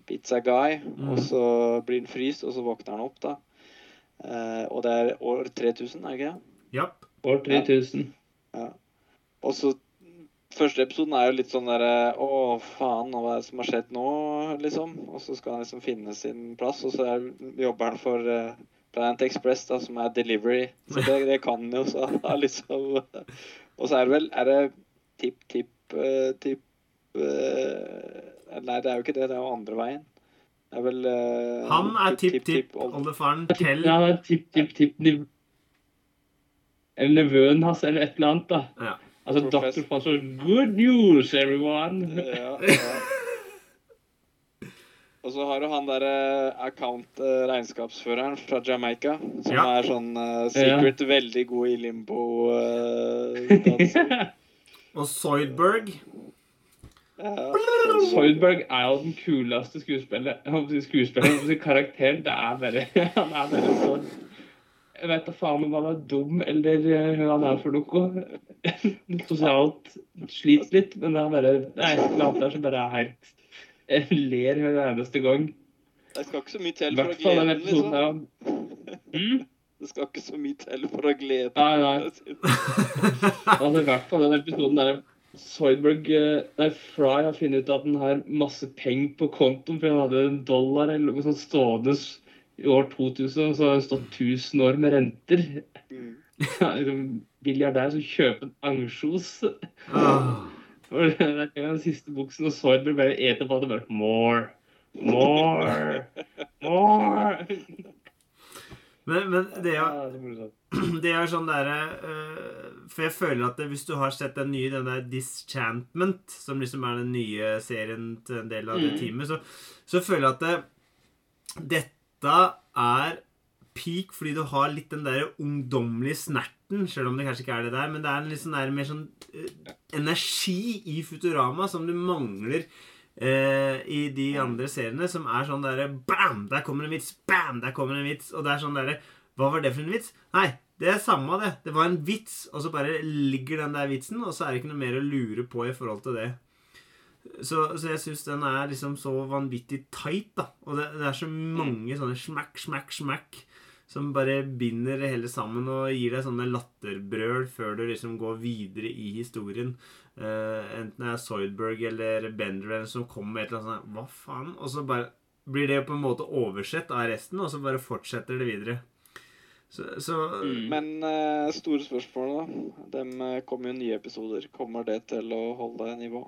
pizza guy. Mm. Og så blir han fryst, og så våkner han opp, da. Eh, og det er år 3000, er det ikke det? Yep. År 3000. Ja, Og så Første episoden er jo litt sånn derre Å, faen, hva er det som har skjedd nå, liksom? Og så skal han liksom finne sin plass, og så er, jobber han for Planet Express, da, som er delivery. Så det, det kan han jo, så da liksom Og så er det vel Er det tipp, tipp, uh, tipp uh, Nei, det er jo ikke det. Det er jo andre veien. Det er vel uh, Han er tipp, tipp-tipp-oldefaren til Ja, det er tipp, tipp, tipp Eller nevøen hans, eller et eller annet, da. Ja. Altså doktor Dr. Sponsor Good news, everyone! Ja, ja. Og så har du han derre account-regnskapsføreren fra Jamaica, som Ja. er sånn uh, secret veldig god i limbo-danser. Og Soydberg. Ja. Soydberg er jo den kuleste skuespilleren. Skuespilleren, karakteren. Det er bare Han er bare så Jeg vet da faen om han er dum eller eh, hva han er for noe. Sosialt sliter litt, men det er bare Nei, alt der som bare er helt ler hver eneste gang. Det skal ikke så mye til for å glede den liksom. Mm? Det skal ikke så mye til for å glede Nei, nei. den. Altså, I hvert fall den episoden der Soydberg eh, Nei, Fry har funnet ut at han har masse penger på kontoen, for han hadde en dollar eller noe sånt stående i år 2000, og så har det stått 1000 år med renter. Mm. Ja, liksom, Milliardær som kjøper en ansjos. Er den siste buksen, og Soydberg bare eter på det bare More. More. More. Men, men det er Ja, det er sånn derre øh, For jeg føler at det, hvis du har sett den nye, den der Dischantment, som liksom er den nye serien til en del av det Mm. teamet, så, så føler jeg at det, dette er peak fordi du har litt den der ungdommelige snerten, selv om det kanskje ikke er det der, men det er en litt sånn der, mer sånn uh, energi i Futurama som du mangler uh, i de andre seriene, som er sånn derre Bam! Der kommer en vits! Bam! Der kommer en vits! Og det er sånn derre Hva var det for en vits? Nei, det er samme det. Det var en vits, og så bare ligger den der vitsen, og så er det ikke noe mer å lure på i forhold til det. Så, så jeg syns den er liksom så vanvittig tight, da. Og det, det er så mange sånne smack, smack, smack som bare binder det hele sammen og gir deg sånne latterbrøl før du liksom går videre i historien. Uh, enten det er Soydberg eller Bender eller som kommer med et eller annet sånt Hva faen? Og så bare blir det på en måte oversett av resten, og så bare fortsetter det videre. Så, så Mm. Men uh, store spørsmål, da. Dem eh, kommer jo nye episoder. Kommer det til å holde nivå?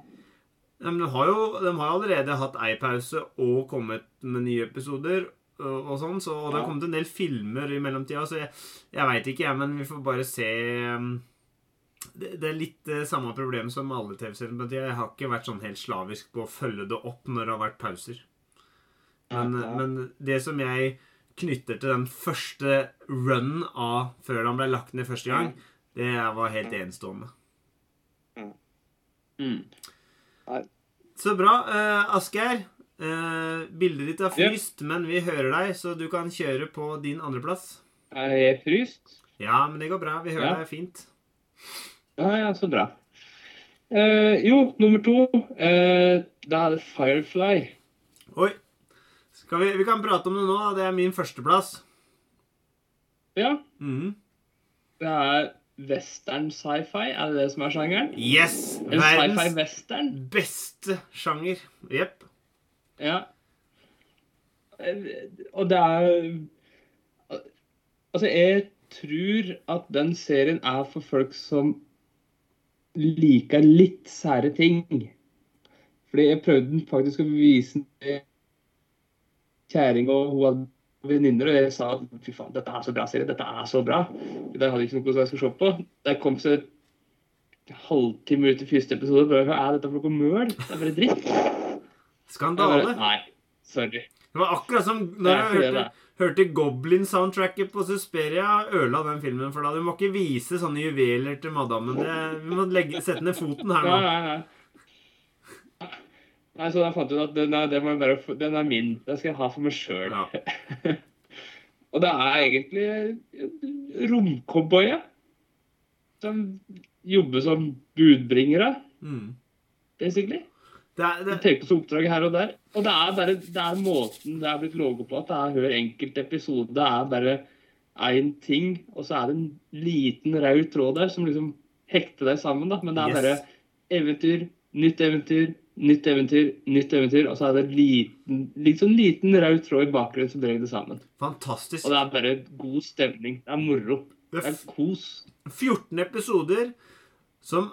Ja, men de har jo de har allerede hatt ei pause og kommet med nye episoder. Og, sånn, så, og det har kommet en del filmer i mellomtida, så jeg, jeg veit ikke, jeg, men vi får bare se um, det, det er litt det samme problem som alle TV-serier. men Jeg har ikke vært sånn helt slavisk på å følge det opp når det har vært pauser. Men, Ja. men det som jeg knytter til den første run av før han ble lagt ned første gang, det var helt enestående. Mm. Så bra. Uh, Asgeir, eh, bildet ditt er fryst, fryst, men vi hører deg, så du kan kjøre på din andreplass. Er jeg fryst? Ja, men det går bra. Vi hører Ja. deg fint. Ja, ja, så bra. Eh, jo, nummer to. eh, da er det Firefly. Oi. Vi, vi kan prate om det nå. Det er min førsteplass. Ja, Mhm. det er western sci-fi. Er det det som er sjangeren? Yes! En Verdens beste sjanger. Jepp. Ja. Eh, Og det er Altså, jeg tror at den serien er for folk som liker litt sære ting. Fordi jeg prøvde faktisk å vise den til kjæring og hun hadde venninner, og jeg sa fy faen, dette er så bra serie, dette er så bra. De hadde ikke noe jeg skulle se på. Det kom så en halvtime ut i første episode og Hva er dette for noe møl? Det er bare dritt. Skandale. bare, Nei, sorry. Det var akkurat som når er jeg hørte, hørte Goblin-soundtracket på Susperia. Ødela den filmen for da. Du må ikke vise sånne juveler til madammen. Det, vi må legge, sette ned foten her nå. nei, nei. Nei, Nei, så da fant jeg ut at den er, den jeg bare, den er min. Den skal jeg ha for meg sjøl. Ja. Og det er egentlig romcowboyer som jobber som budbringere, Mm. basically. Det er, det, Tenker på oppdrag her og der. Og det er bare det er måten det er blitt logo på, at det er hver enkelt episode er bare én ting, og så er det en liten rød tråd der som liksom hekter deg sammen. da. Men det er Yes. bare eventyr, nytt eventyr, nytt eventyr, nytt eventyr. Og så er det en liten, sånn liten rød tråd i bakgrunnen som drar det sammen. fantastisk. Og det er bare god stemning. Det er moro. Det Det er kos. 14 episoder som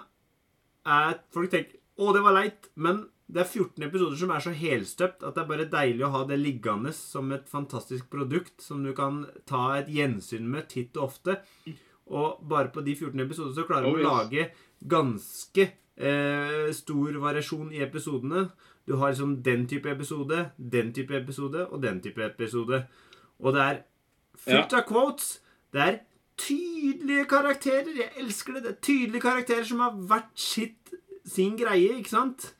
er Folk tenker 'Å, det var leit', men det er 14 episoder som er så helstøpt at det er bare deilig å ha det liggende som et fantastisk produkt som du kan ta et gjensyn med titt og ofte. Og bare på de 14 episodene så klarer Oh, yes. å lage ganske eh, stor variasjon i episodene. Du har liksom den type episode, den type episode og den type episode. Og det er fullt av quotes. Det er tydelige karakterer. Jeg elsker det. Det er tydelige karakterer som har vært sitt, sin greie, ikke sant?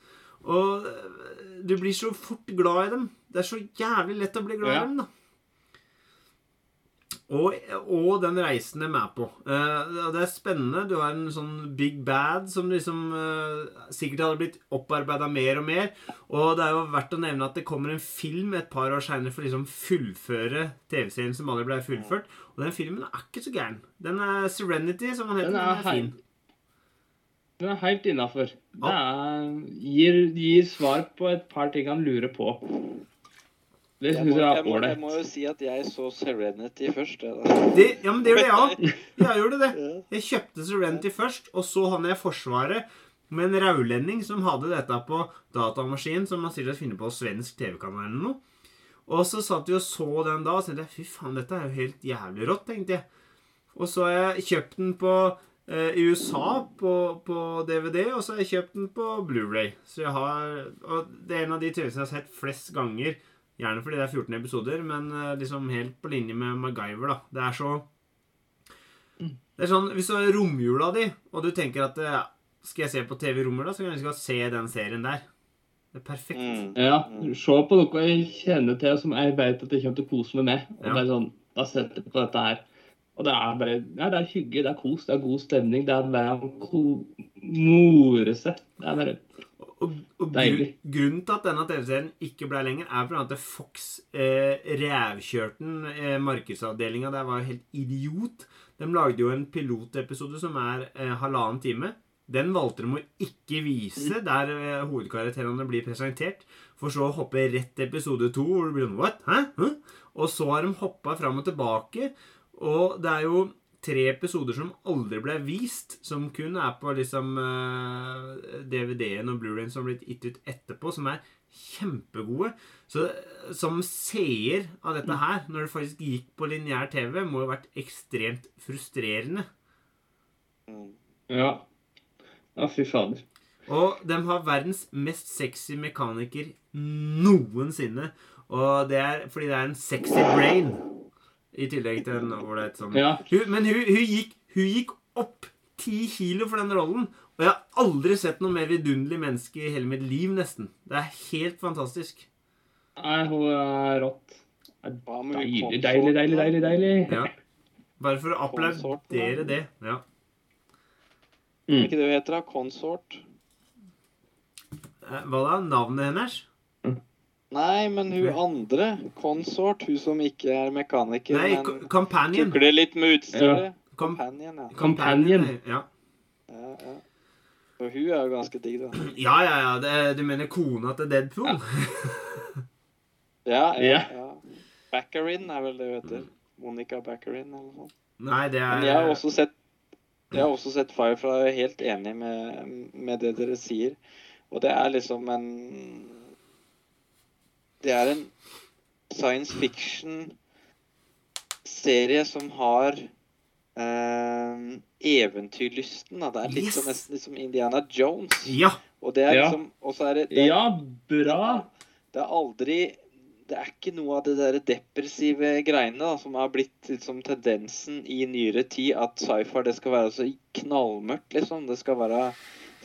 Og eh, du blir så fort glad i dem. Det er så jævlig lett å bli glad i dem, da. Og, og den reisen de er på. Uh, det er spennende. Du har en sånn big bad som liksom uh, sikkert hadde blitt opparbeida mer og mer. Og det er jo verdt å nevne at det kommer en film et par år seinere for å liksom fullføre TV-serien som aldri ble fullført. Og den filmen er ikke så gæren. Den er Serenity, som den heter. Den Den er er, fin. Den er helt innafor. Det er, gir, gir svar på et par ting han lurer på. Det Jeg syns må, jeg jeg, er ålreit. jeg må jo si at jeg så Serenity først. Det, ja, men det gjorde jeg òg. Jeg gjorde det. Jeg kjøpte Serenity først, og så havnet jeg i Forsvaret med en raulending som hadde dette på datamaskin, som man sikkert finner på svensk TV-kanal eller noe. Og så satt vi og så den da, og så tenkte jeg fy faen, dette er jo helt jævlig rått, tenkte jeg. Og så har jeg kjøpt den på i USA på, på DVD, og så har jeg kjøpt den på Blu-ray. Så jeg har Og det er en av de TV-seriene jeg har sett flest ganger. Gjerne fordi det er 14 episoder, men eh, liksom helt på linje med MacGyver, da. Det er så Det er sånn Hvis du har romjula di, og du tenker at eh, Skal jeg se på TV i romjula, så kan jeg godt se den serien der. Det er perfekt. Mm. Ja, se på noe jeg kjenner til som jeg vet at jeg kommer til å kose meg med. Og Ja. bare sånn, Da setter jeg på dette her. Og det er bare ja, det er hyggelig, det er kos, det er god stemning. Det er bare å more seg. Det er bare Og, og gru, grunnen til at denne TV-serien ikke ble lenger, er fordi at Fox eh, revkjørte den. Eh, Markedsavdelinga der var jo helt idiot. De lagde jo en pilotepisode som er eh, halvannen time. Den valgte de å ikke vise der eh, hovedkarakterene blir presentert. For så å hoppe rett til episode to, hvor det blir sånn What? Hæ? Hæ? Og så har de hoppa fram og tilbake. Og det er jo tre episoder som aldri ble vist, som kun er på liksom eh, DVD-en og Blu-rayen som har blitt gitt ut etterpå, som er kjempegode. Så som seer av dette her, når det faktisk gikk på lineær TV, må jo ha vært ekstremt frustrerende. Mm. Ja. Ja, fy fader. Og de har verdens mest sexy mekaniker noensinne. Og det er fordi det er en sexy brain. I tillegg til en ålreit sånn Ja. hun, Men hun, hun, gikk, hun gikk opp ti kilo for den rollen. Og jeg har aldri sett noe mer vidunderlig menneske i hele mitt liv, nesten. Det er helt fantastisk. Nei, hun er rått. Deilig, deilig, deilig, deilig. deilig. Ja. Bare for å applaudere det. Ja. Er Mm. ikke det hun heter, da? Consort? Eh, Hva da? Navnet hennes? Nei, men hun andre. Consort. Hun som ikke er mekaniker, Nei, men Co- Companion. tukler litt med utstyret. Com Companion, ja. Companion. Ja. ja, ja. Og hun er jo ganske digg, da. ja, ja. ja. Det, du mener kona til Deadpool? Ja, ja. Ja. ja. Baccarin er vel det hun heter. Monica Baccarin eller noe sånt. Nei, det er Men jeg har også sett jeg har også sett Firefly og er helt enig med, med det dere sier. Og det er liksom en Det er en science fiction-serie som har eh, eventyrlysten. Da. Det er litt Yes! som, nesten litt som Indiana Jones. Ja. Og det er liksom Og så er det, det Ja, bra. det er aldri Det er ikke noe av det der depressive greiene da, som har blitt liksom tendensen i nyere tid, at sci-fi det skal være så knallmørkt, liksom. Det skal være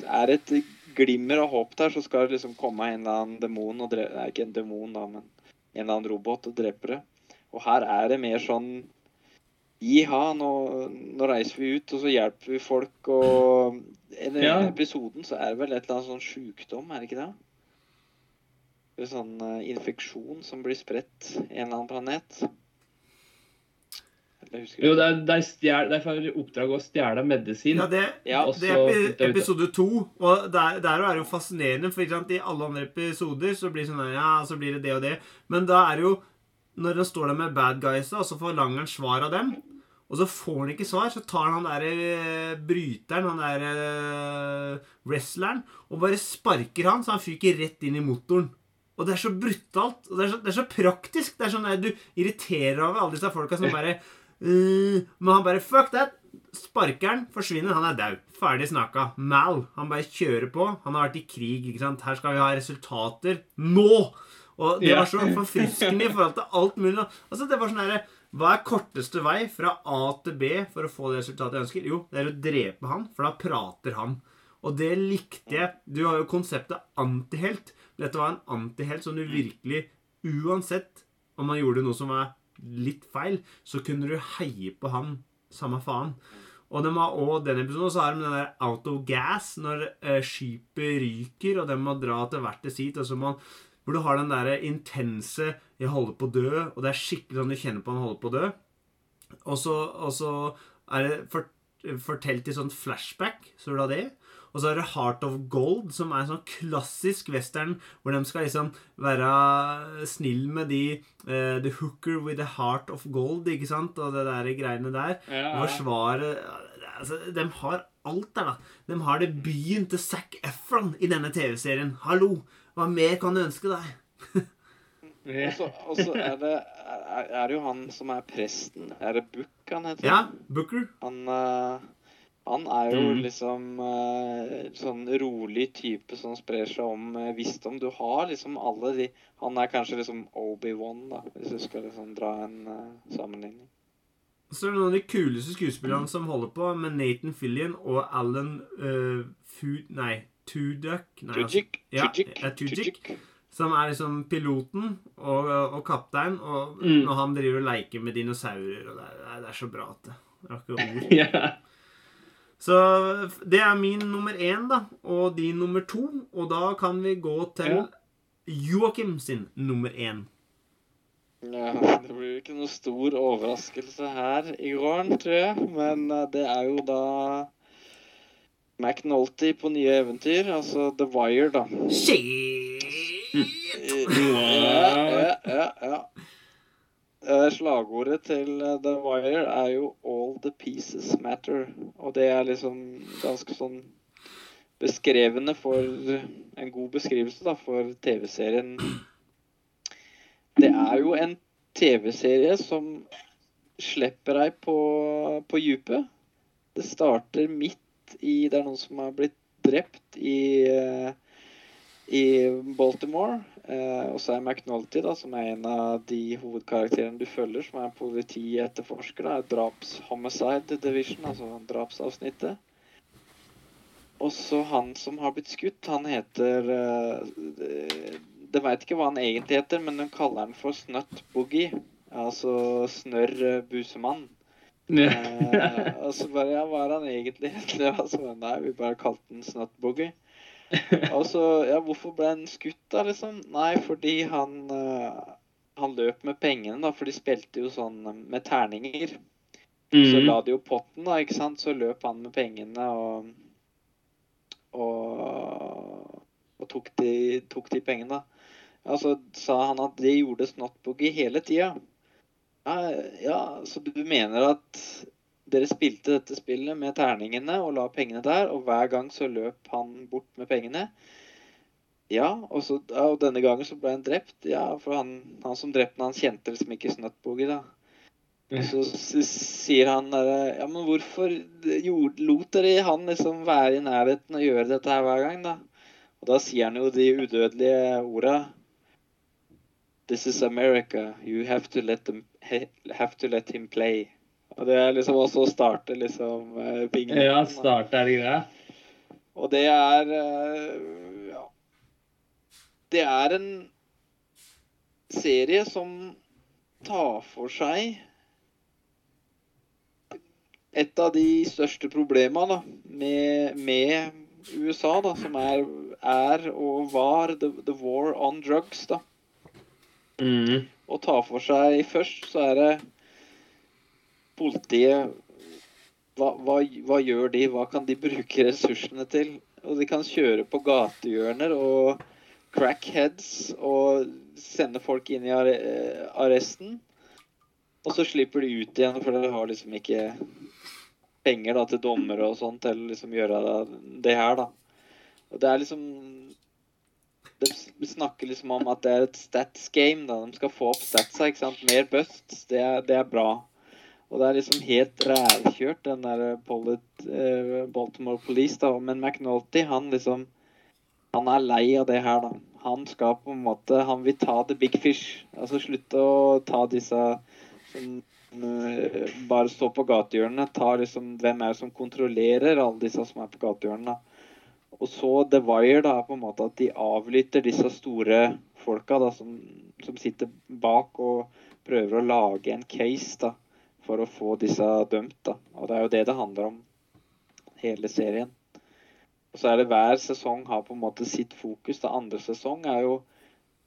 Er et glimmer av håp der, så skal det liksom komme en eller annen demon og drepe Nei, ikke en demon, da, men en eller annen robot og drepe det. Og her er det mer sånn Jiha, nå, nå reiser vi ut, og så hjelper vi folk, og I den Ja. episoden så er det vel et eller annet sånn sjukdom, er det ikke det? En sånn eh, infeksjon som blir spredt en eller annen planet. Jeg det Jo, det er, stjel, de får i oppdrag å stjele medisin. Ja, det, Ja, det er episode to. Og der, der er det jo fascinerende, for ikke sant, i alle andre episoder så blir det sånn Ja, så blir det det og det. Men da er det jo Når han står der med bad guysa, og så forlanger han svar av dem, og så får han ikke svar, så tar han han der eh, bryteren, han der eh, wrestleren, og bare sparker han, så han fyker rett inn i motoren. Og det er så brutalt. Og det er så, det er så praktisk. Det er sånn der Du irriterer over alle disse folka som bare «Øh», Men han bare Fuck that! Sparkeren forsvinner. Han er daud. Ferdig snakka. Mal. Han bare kjører på. Han har vært i krig. ikke sant? Her skal vi ha resultater nå! Og det var så forfriskende i forhold til alt mulig. Altså, det var sånn herre Hva er korteste vei fra A til B for å få det resultatet jeg ønsker? Jo, det er å drepe han, for da prater han. Og det likte jeg. Du har jo konseptet antihelt. Dette var en antihelt som du virkelig Uansett om han gjorde noe som var litt feil, så kunne du heie på han samme faen. Og de har også denne episoden, så har de den der out of gas når eh, skipet ryker, og de må dra til hvert til sitt. Og så man, hvor du har den der intense 'jeg holder på å dø', og det er skikkelig sånn du kjenner på han holder på å dø. Og så, er det for, fortalt i sånn flashback, så du har det. Og så er det Heart of Gold, som er en sånn klassisk western hvor de skal liksom være snill med de uh, The hooker with the heart of gold, ikke sant? Og det der greiene der. Ja, ja. Og forsvare altså, De har alt der, da. De har det byen til Zac Efron i denne TV-serien. Hallo! Hva mer kan du ønske deg? Og så, er det er, er det jo han som er presten. Er det Book han heter? Ja, Booker. Han, eh, han er jo Mm. liksom eh, sånn rolig type som sprer seg om eh, visdom. Du har liksom alle de Han er kanskje liksom Obi-Wan, da, hvis du skal liksom dra en uh, sammenligning. Så er det noen av de kuleste skuespillerne som holder på, med Nathan Fillion og Alan uh, Food... Nei, Tudyk. Nei, altså, ja, Tujik, ja, Tujik. Tujik. Som er liksom piloten og, og kaptein. Og Mm. når han driver og leker med dinosaurer og det er, det er så bra at det Jeg har ikke ord. ja. Så det er min nummer én, da. Og din nummer to. Og da kan vi gå til Ja. Joakim sin nummer én. Ja, det blir ikke noe stor overraskelse her i gården, tror jeg. Men eh, det er jo da McNulty på nye eventyr, altså The Wire, da. Shit! Ja, ja, ja, ja. Eh, Slagordet til eh, The Wire er jo 'All the pieces matter'. Og det er liksom ganske sånn beskrevende for En god beskrivelse da, for TV-serien. Det er jo en TV-serie som slipper deg på, på djupet. Det starter midt i Det er noen som har blitt drept i eh, i Baltimore. Eh, og så er McNulty, da, som er en av de hovedkarakterene du følger, som er politietterforsker. da, Draps Homicide Division, altså drapsavsnittet. Og så han som har blitt skutt, han heter eh, De veit ikke hva han egentlig heter, men de kaller han for Snøtt Boogie. Altså snørr eh, busemann. Eh, og så bare Ja, hva er han egentlig Det var sånn, nei, vi bare kalte han Snøtt Boogie. Og så, ja, hvorfor ble han skutt da, liksom? Nei, fordi han eh, Han løp med pengene, da, for de spilte jo sånn eh, med terninger. Så Mm. la de jo potten, da, ikke sant? Så løp han med pengene og Og, og tok, de, tok de pengene, da. Ja, så sa han at de gjorde Snotboogie hele tida. Ja, ja, så du mener at dere spilte dette spillet med terningene og la pengene der, og hver gang så løp han bort med pengene? Ja, og, så, og denne gangen så ble han drept. Ja, for han, han som drepte han, kjente liksom ikke Snutboogie, da. Og så s- sier han derre Ja, men hvorfor lot dere han liksom være i nærheten og gjøre dette her hver gang, da? Og da sier han jo de udødelige orda This is America. You have to let them have to let him play. Og det er liksom også å starte liksom eh, Ja, da. start er det greia. Og det er eh, Ja. Det er en serie som tar for seg et av de største problemene med, med USA, da, som er, er og var the, the war on drugs. da. Mm. Og ta for seg Først så er det politiet hva, hva, hva gjør de? Hva kan de bruke ressursene til? Og de kan kjøre på gatehjørner og crackheads og sende folk inn i eh, arresten. Og så slipper de ut igjen, for de har liksom ikke penger da, til dommere og sånt til å liksom gjøre det her, da. Og det er liksom De snakker liksom om at det er et stats game. da. De skal få opp statsa. ikke sant? Mer busts. Det det er bra. Og det er liksom helt rævkjørt, den der Polit, eh, Baltimore Police, da. Men McNulty, han liksom Han er lei av det her, da. Han skal på en måte Han vil ta the big fish. Altså slutte å ta disse som eh, bare står på gatehjørnene. Ta liksom Hvem er det som kontrollerer alle disse som er på gatehjørnene? Og så The Wire da, på en måte at de avlytter disse store folka da, som, som sitter bak og prøver å lage en case da, for å få disse dømt. da. Og det er jo det det handler om, hele serien. Og så er det hver sesong har på en måte sitt fokus. Det andre sesong er jo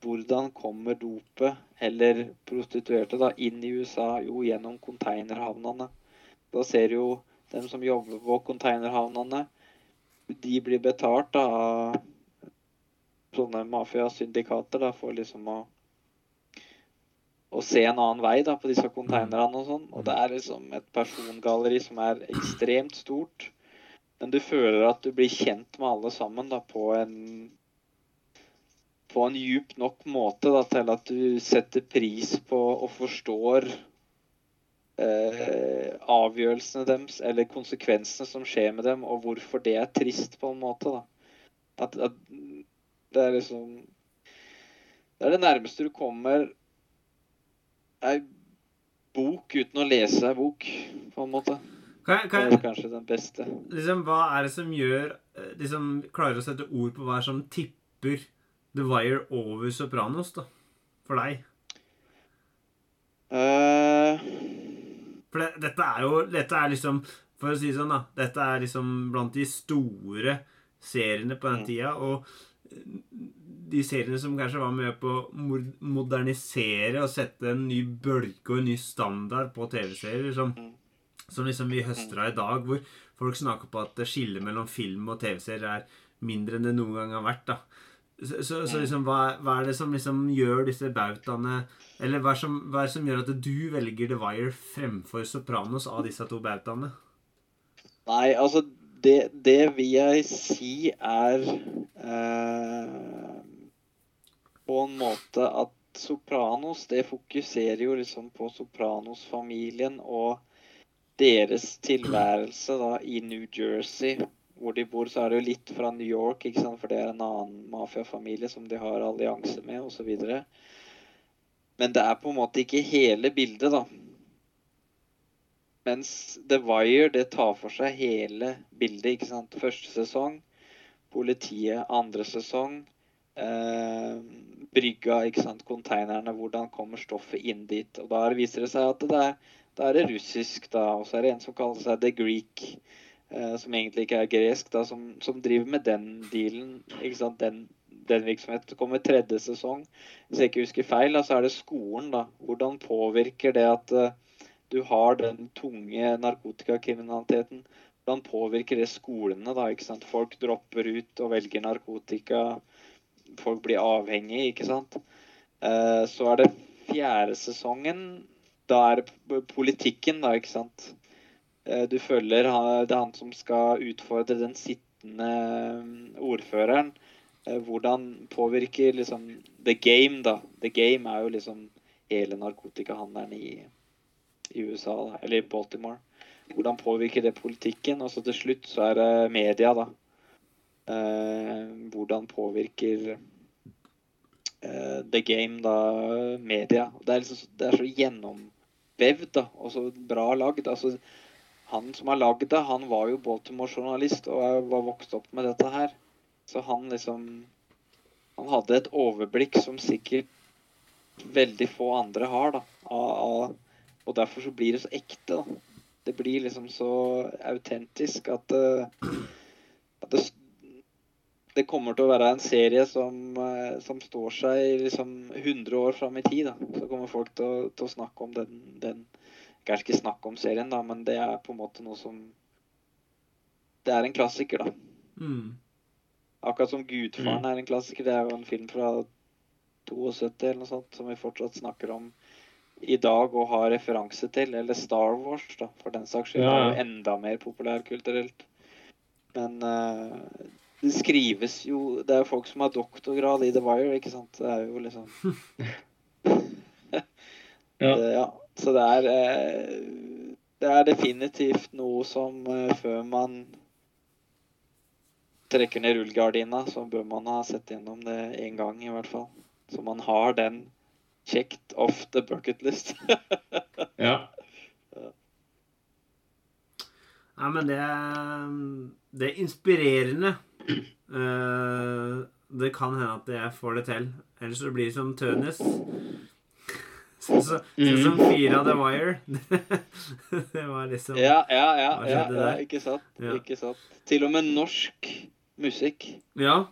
hvordan kommer dopet eller prostituerte da inn i USA? Jo, gjennom konteinerhavnene. Da ser jo dem som jobber på konteinerhavnene, de blir betalt da, av sånne mafiasyndikater da, for liksom å å se en annen vei da, på disse konteinerne og sånn. Og det er liksom et persongalleri som er ekstremt stort. Men du føler at du blir kjent med alle sammen da, på en på en djup nok måte da, til at du setter pris på og forstår eh, avgjørelsene deres, eller konsekvensene som skjer med dem, og hvorfor det er trist, på en måte. da. At, at det er liksom Det er det nærmeste du kommer ei bok uten å lese ei bok, på en måte. Kan, jeg- kan, Det er kanskje den beste. liksom, hva er det som gjør eh, liksom, Klarer å sette ord på hva er som tipper The Wire over Sopranos, da? For deg? Uh... For det, dette er jo Dette er liksom For å si det sånn, da. Dette er liksom blant de store seriene på den Mm. tida. Og de seriene som kanskje var med på å modernisere og sette en ny bølge og en ny standard på TV-serier. Som, Mm. som liksom vi høster av i dag, hvor folk snakker på at skillet mellom film og TV-serier er mindre enn det noen gang har vært. da. Så, så, så Mm. liksom, hva, hva er det som liksom gjør disse bautaene Eller hva som, hva er det som gjør at du velger The Wire fremfor Sopranos av disse to bautaene? Nei, altså det, det vil jeg si er eh, På en måte at Sopranos det fokuserer jo liksom på Sopranos-familien og deres tilværelse da i New Jersey. Hvor de bor, så er det jo litt fra New York, ikke sant? for det er en annen mafiafamilie som de har allianse med, osv. Men det er på en måte ikke hele bildet, da. Mens The Wire det tar for seg hele bildet. ikke sant? Første sesong, politiet. Andre sesong, brygga, ikke sant? Konteinerne. Hvordan kommer stoffet inn dit? Og da viser det seg at det er, det er russisk, da. Og så er det en som kaller seg The Greek. Eh, som egentlig ikke er gresk, da, som, som driver med den dealen. ikke sant? Den, den virksomheten. Kommer tredje sesong. Hvis jeg ikke husker feil, så er det skolen. da. Hvordan påvirker det at eh, du har den tunge narkotikakriminaliteten. Hvordan påvirker det skolene? da, ikke sant? Folk dropper ut og velger narkotika. Folk blir avhengige, ikke sant. Eh, så er det fjerde sesongen. Da er det politikken, da, ikke sant. Eh, du følger det er han som skal utfordre den sittende mm, ordføreren. Eh, hvordan påvirker liksom the game, da. The game er jo liksom hele narkotikahandelen i i USA, da, eller i Baltimore. Hvordan påvirker det politikken? Og så til slutt så er det media, da. Eh, hvordan påvirker eh, the game, da, media? Det er, liksom, det er så gjennomvevd da, og så bra lagd. Altså, han som har lagd det, han var jo Baltimore-journalist og var vokst opp med dette her. Så han liksom Han hadde et overblikk som sikkert veldig få andre har, da. Av, av og derfor så blir det så ekte. da. Det blir liksom så autentisk at, eh, at det, det kommer til å være en serie som, eh, som står seg liksom 100 år fram i tid. da. Så kommer folk til å, til å snakke om den, den Kanskje ikke snakke om serien, da, men det er på en måte noe som Det er en klassiker, da. Mm. Akkurat som 'Gudfaren' er en klassiker. Det er jo en film fra 72 eller noe sånt som vi fortsatt snakker om i dag og har referanse til. Eller Star Wars, da, for den saks skyld. Ja, er jo enda mer populærkulturelt. Men eh, det skrives jo Det er jo folk som har doktorgrad i The Wire, ikke sant. Det er jo liksom Ja. Det, ja. Så det er eh, Det er definitivt noe som eh, før man trekker ned rullegardina, så bør man ha sett gjennom det én gang, i hvert fall. Så man har den checked off the bucket list. ja. Nei, men det, det er inspirerende. Eh, det kan hende at jeg får det til. Ellers så blir det som Tønes. Sånn så, sånn som fire av The Wire. det var liksom Ja, ja, ja. Ja, ja ikke sant. Ja. Ikke sant. Til og med norsk musikk Ja.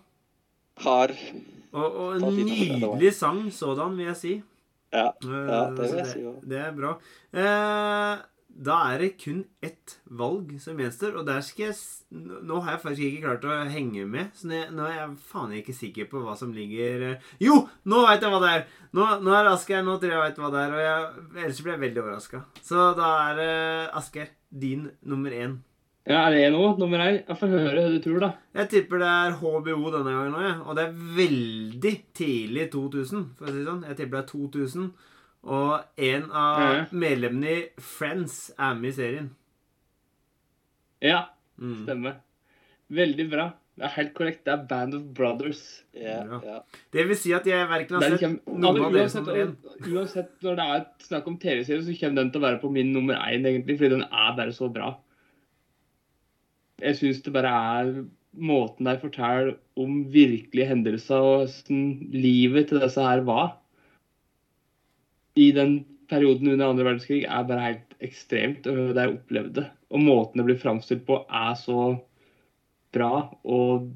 har Og, og en det, nydelig sang sådan, vil jeg si. Ja, Eh, ja det vil jeg si òg. Det er bra. Eh, da er det kun ett valg som gjenstår, og der skal jeg Nå har jeg faktisk ikke klart å henge med, så nå er jeg faen ikke sikker på hva som ligger eh, Jo! Nå veit jeg hva det er! Nå, nå er det Asgeir. Nå tror jeg jeg veit hva det er, og jeg, ellers blir jeg veldig overraska. Så da er det Asgeir, din nummer én. Ja, er det nå? Nummer én? Jeg får høre hva du tror, da. Jeg tipper det er HBO denne gangen òg, jeg. Og det er veldig tidlig 2000, for å si det sånn. Jeg tipper det er 2000. Og en av Ja. medlemmene i Friends er med i serien. Ja, Mm. stemmer. Veldig bra. Det er helt korrekt. Det er Band of Brothers. Yeah, ja. Det vil si at jeg verken har sett kommer, noen altså, av dere uansett, nummer én. uansett når det er snakk om TV-serier, så kommer den til å være på min nummer én, egentlig, fordi den er bare så bra. Jeg syns det bare er måten de forteller om virkelige hendelser og hvordan livet til disse her var i den perioden under andre verdenskrig, er bare helt ekstremt. Det jeg opplevde. Og måten det blir framstilt på, er så bra og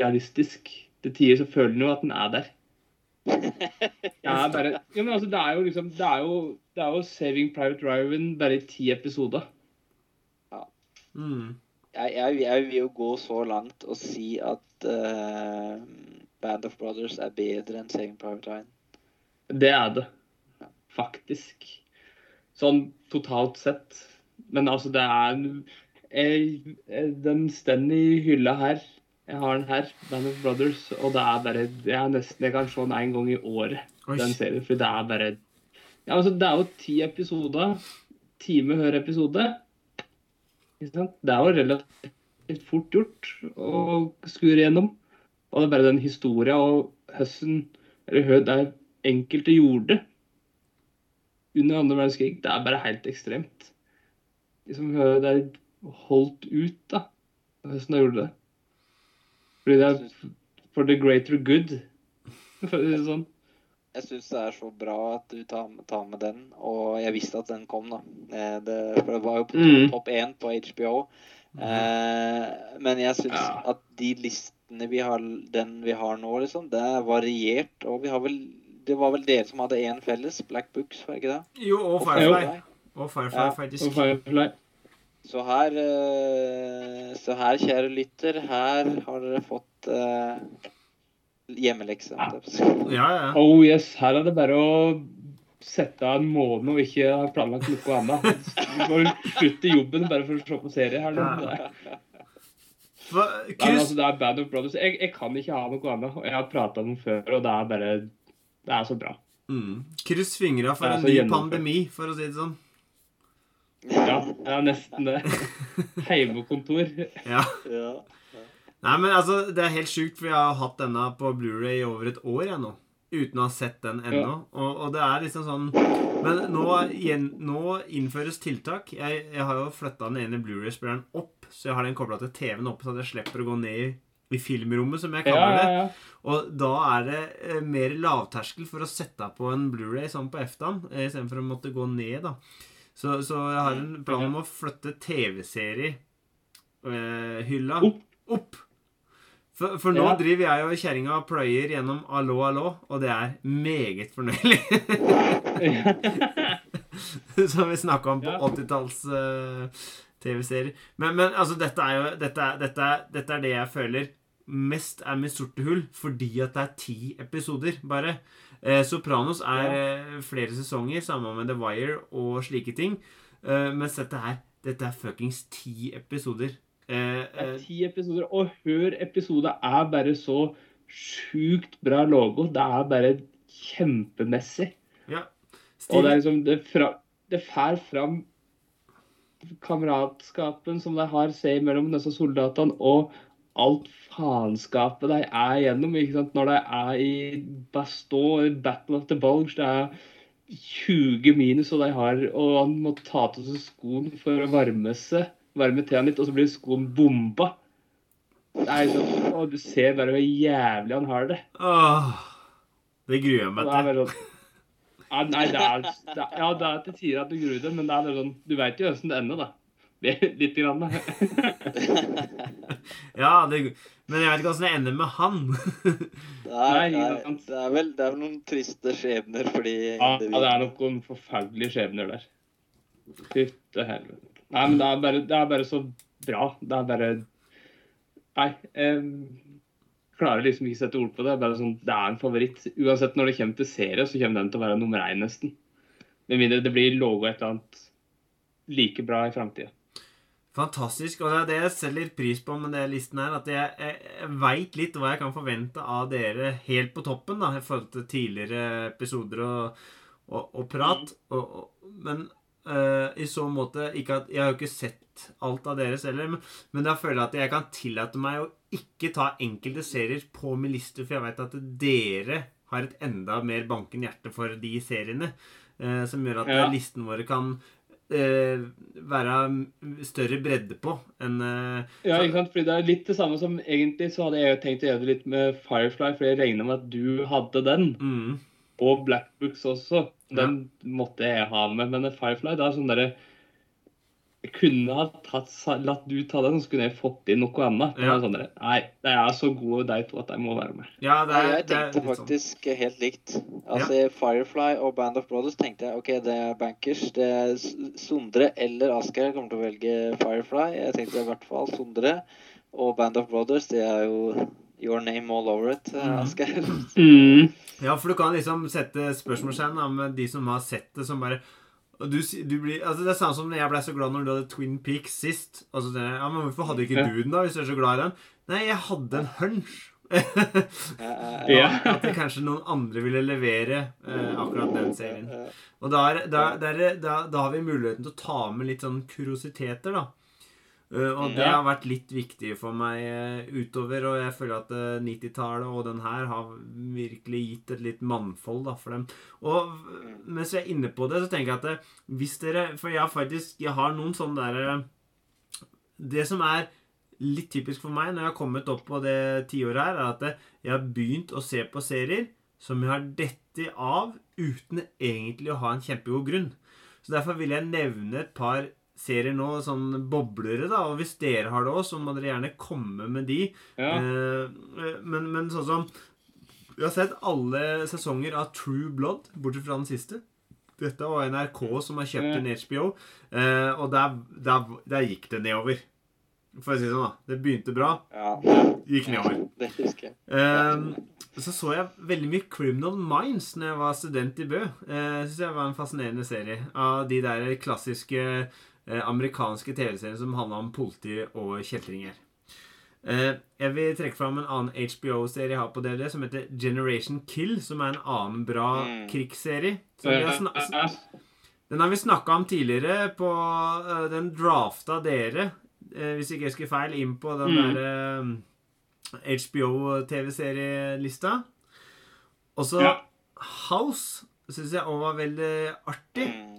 realistisk. Til tider så føler en jo at den er der. Det er bare, ja, men altså, det er jo liksom Det er jo, det er jo Saving Private Ryan bare i ti episoder. Mm. Jeg, jeg, jeg vil jo gå så langt og si at uh, Band of Brothers er bedre enn Saving Private Ryan. Det er det. Faktisk. Sånn totalt sett. Men altså, det er jeg, jeg, Den står i hylla her. Jeg har den her, Band of Brothers, og det er bare Jeg, er nesten, jeg kan se den én gang i året, Oi. den serien. For det er bare ja, altså, Det er jo ti episoder. Time hver episode. Ikke sant? Det er jo relativt fort gjort å skure gjennom. Og det er bare den historia og høsten Eller hva det enkelte gjorde under andre verdenskrig. Det er bare helt ekstremt. Liksom det er holdt ut, da. Hvordan de gjorde det. Fordi det er for the greater good. For å si det sånn. Jeg syns det er så bra at du tar, tar med den, og jeg visste at den kom, da. Eh, Det, for det var jo på Mm. topp én på HBO. Eh, men jeg syns Ja. at de listene vi har, den vi har nå, liksom, det er variert. Og vi har vel Det var vel dere som hadde én felles, Black Books, var det ikke det? Jo, og Firefly. Og Firefly, Ja. faktisk. Og Firefly. Så her, eh, så her, kjære lytter, her har dere fått uh, hjemmelekse. Ja, ja. Oh yes, her er det bare å sette av en måned og ikke ha planlagt noe annet. Du må slutte jobben bare for å se på serie her nå. Ja. Hva, Nei, men altså, det er Band of Brothers. Jeg, jeg kan ikke ha noe annet. Jeg har prata om det før, og det er bare Det er så bra. mm. kryss fingra for en ny gjennomført. pandemi, for å si det sånn. Ja, er nesten det. Heimekontor. Ja. Ja. Nei, men altså, det er helt sjukt, for jeg har hatt denne på Blu-ray i over et år jeg nå. Uten å ha sett den ennå. Ja. Og, og det er liksom sånn Men nå, igjen, nå innføres tiltak. Jeg, jeg har jo flytta den ene Blu-ray-spilleren opp, så jeg har den kobla til TV-en oppe, så jeg slipper å gå ned i, i filmrommet, som jeg kaller ja, det. ja. Og da er det eh, mer lavterskel for å sette på en Blu-ray sånn på EFTA-en, eh, istedenfor å måtte gå ned, da. Så, så jeg har en plan om å flytte TV-seriehylla Opp. opp. For, for nå Ja. driver jeg og kjerringa og pløyer gjennom Allo, allo, og det er meget fornøyelig. Som vi snakka om på Ja. 80-talls eh, TV-serier. Men, men altså, dette er jo dette er, dette, er, dette er det jeg føler mest er med sorte hull, fordi at det er ti episoder, bare. Eh, Sopranos er eh, flere sesonger, sammen med The Wire og slike ting. Eh, mens dette her Dette er fuckings ti episoder. Eh, Det er eh, ti episoder, og hver episode er bare så sjukt bra logo. Det er bare kjempemessig. ja. Og det er liksom Det, fra, det fær fram kameratskapen som de har seg mellom disse soldatene, og alt faenskapet de er igjennom. ikke sant? Når de er i Bastogne, Battle of the Bulge, det er 20 minus, og de har Og han må ta til seg skoen for å varme seg, varme til han litt, og så blir skoen bomba. Er sånn, og du ser bare hvor jævlig han har det. Åh, det gruer jeg meg det til. sånn ja, Nei, det er, det Ja, det er til tider at du gruer deg, men det er sånn Du veit jo åssen det ender, da. Litt grann, da. Ja, det, men jeg vet ikke åssen det ender med han. Det er, Nei, det, er, det, er vel, det er noen triste skjebner for de Ja, ja, det er noen forferdelige skjebner der. Fytte helvete. Nei, men det er, bare, det er bare så bra. Det er bare Nei. Jeg klarer liksom ikke sette ord på det. Det er bare sånn, det er en favoritt. Uansett når det kommer til serie, så kommer den til å være nummer én, nesten. Med mindre det blir logo et eller annet like bra i framtida. Fantastisk. Og det er det jeg selger pris på med den listen her, at jeg, jeg, jeg veit litt hva jeg kan forvente av dere helt på toppen, da, i forhold til tidligere episoder og, og, og prat. Og, og, men Uh, i så måte ikke at Jeg har jo ikke sett alt av deres heller, men, men da føler jeg at jeg kan tillate meg å ikke ta enkelte serier på min liste, for jeg veit at dere har et enda mer bankende hjerte for de seriene, Uh, som gjør at Ja. listen våre kan eh, være større bredde på enn eh, Ja, ikke sant? Fordi det er litt det samme som egentlig så hadde jeg jo tenkt å gjøre det litt med Firefly, for jeg regna med at du hadde den. mm, Og Black Books også. Den måtte jeg ha med. Men Firefly, det er sånn derre Jeg kunne ha tatt, latt du ta den, så kunne jeg fått inn noe annet. Ja. sånn Nei, det er så gode, de to, at de må være med. Ja, det er, jeg det er tenkte sånn. faktisk helt likt. Altså ja. Firefly og Band of Brothers tenkte jeg OK, det er bankers. Det er Sondre eller Asgeir kommer til å velge Firefly. Jeg tenkte i hvert fall Sondre. Og Band of Brothers, det er jo your name all over it, eh, Mhm. Asgeir. Mm. Ja, for du kan liksom sette spørsmålstegn med de som har sett det, som bare du, du blir, altså Det er samme som jeg ble så glad når du hadde Twin Peaks sist. Og så tenkte jeg, ja, men Hvorfor hadde ikke Ja. du den, da, hvis du er så glad i den? Nei, jeg hadde en hunch. Ja. At det kanskje noen andre ville levere eh, akkurat den serien. Og da, er, da, da, er, da, da har vi muligheten til å ta med litt sånn kuriositeter, da. Eh, og det har vært litt viktig for meg eh, utover, og jeg føler at eh, 90-tallet og den her har virkelig gitt et litt mannfold da, for dem. Og mens jeg er inne på det, så tenker jeg at eh, hvis dere For jeg har faktisk Jeg har noen sånne derre Det som er litt typisk for meg når jeg har kommet opp på det tiåret her, er at eh, jeg har begynt å se på serier som jeg har dettet av uten egentlig å ha en kjempegod grunn. Så derfor vil jeg nevne et par serier nå, sånn boblere, da. Og hvis dere har det òg, så må dere gjerne komme med de. Ja. Eh, men, men sånn som Vi har sett alle sesonger av True Blood, bortsett fra den siste. Dette var NRK som har kjøpt en HBO, eh, og der, der, der gikk det nedover. For å si det sånn, da. Det begynte bra, ja. gikk nedover. Det husker jeg. Ehm, så så jeg veldig mye Criminal Minds når jeg var student i Bø. Eh, Syns jeg var en fascinerende serie av de der klassiske eh, amerikanske TV-serier som handla om politi og kjeltringer. Eh, jeg vil trekke fram en annen HBO-serie jeg har på DVD, som heter Generation Kill, som er en annen bra Mm. krigsserie. Den har vi snakka om tidligere. På, eh, den drafta dere, eh, hvis ikke jeg husker feil, inn på den Mm. derre HBO-TV-serielista. Og så Ja. House syns jeg òg var veldig artig, Mm. eh,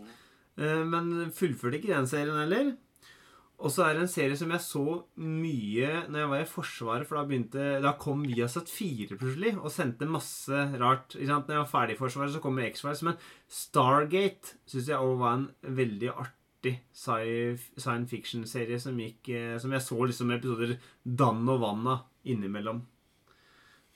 men fullførte ikke den serien heller. Og så er det en serie som jeg så mye når jeg var i Forsvaret, for da begynte Da kom Viasat 4 plutselig og sendte masse rart. Ikke sant? Når jeg var ferdig i Forsvaret, så kommer X-Files. Men Stargate syns jeg òg var en veldig artig science fiction-serie som eh, Som jeg så liksom episoder dann og vann av innimellom.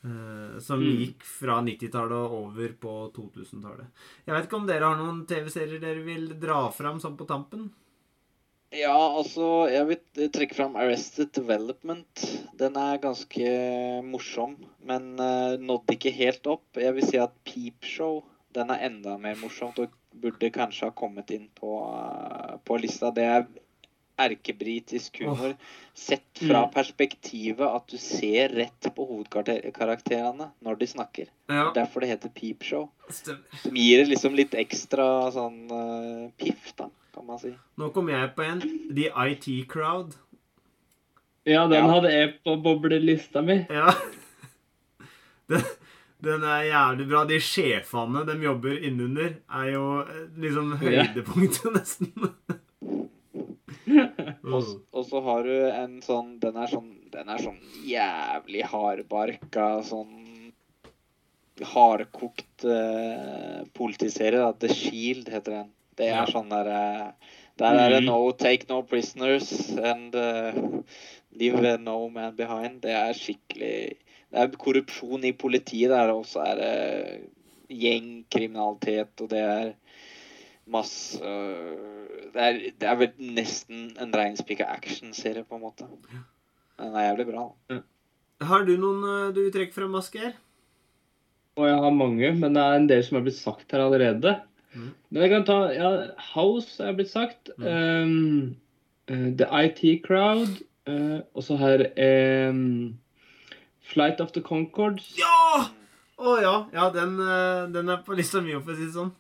Eh, som Mm. gikk fra 90-tallet og over på 2000-tallet. Jeg vet ikke om dere har noen TV-serier dere vil dra fram sånn på tampen? Ja, altså, jeg vil trekke fram Arrested Development. Den er ganske morsom, men uh, nådde ikke helt opp. Jeg vil si at Peep Show den er enda mer morsomt og burde kanskje ha kommet inn på, uh, på lista. Det er erkebritisk humor sett fra Mm. perspektivet at du ser rett på hovedkarakterene når de snakker. Ja, Derfor det heter Peep Show. Som gir det liksom litt ekstra sånn uh, piff, da, kan man si. Nå kom jeg på en. The IT Crowd. ja, den Ja. hadde jeg på boblelista mi. Ja. Den, den er jævlig bra. De sjefene de jobber innunder, er jo eh, liksom Ja. høydepunktet, nesten. Og, og så har du en sånn Den er sånn Den er sånn jævlig hardbarka, sånn hardkokt uh, politiserie. Da. The Shield heter den. Det er Ja. sånn der uh, Der er det Mhm. no take no prisoners and uh, leave no man behind. Det er skikkelig Det er korrupsjon i politiet der, og så er uh, gjengkriminalitet, og det er masse øh, Det er, det er vel nesten en reinspikka actionserie, på en måte. Den er jævlig bra. da. Har du noen eh, du vil trekke frem, Asgeir? Og jeg har mange, men det er en del som er blitt sagt her allerede. Mm. Men jeg kan ta ja, House er blitt sagt. Um, eh, The IT Crowd. Uh, og så her um, Flight of the Concords. Ja! Å ja. Ja, den, eh, den er på lista mi, for å si det sånn.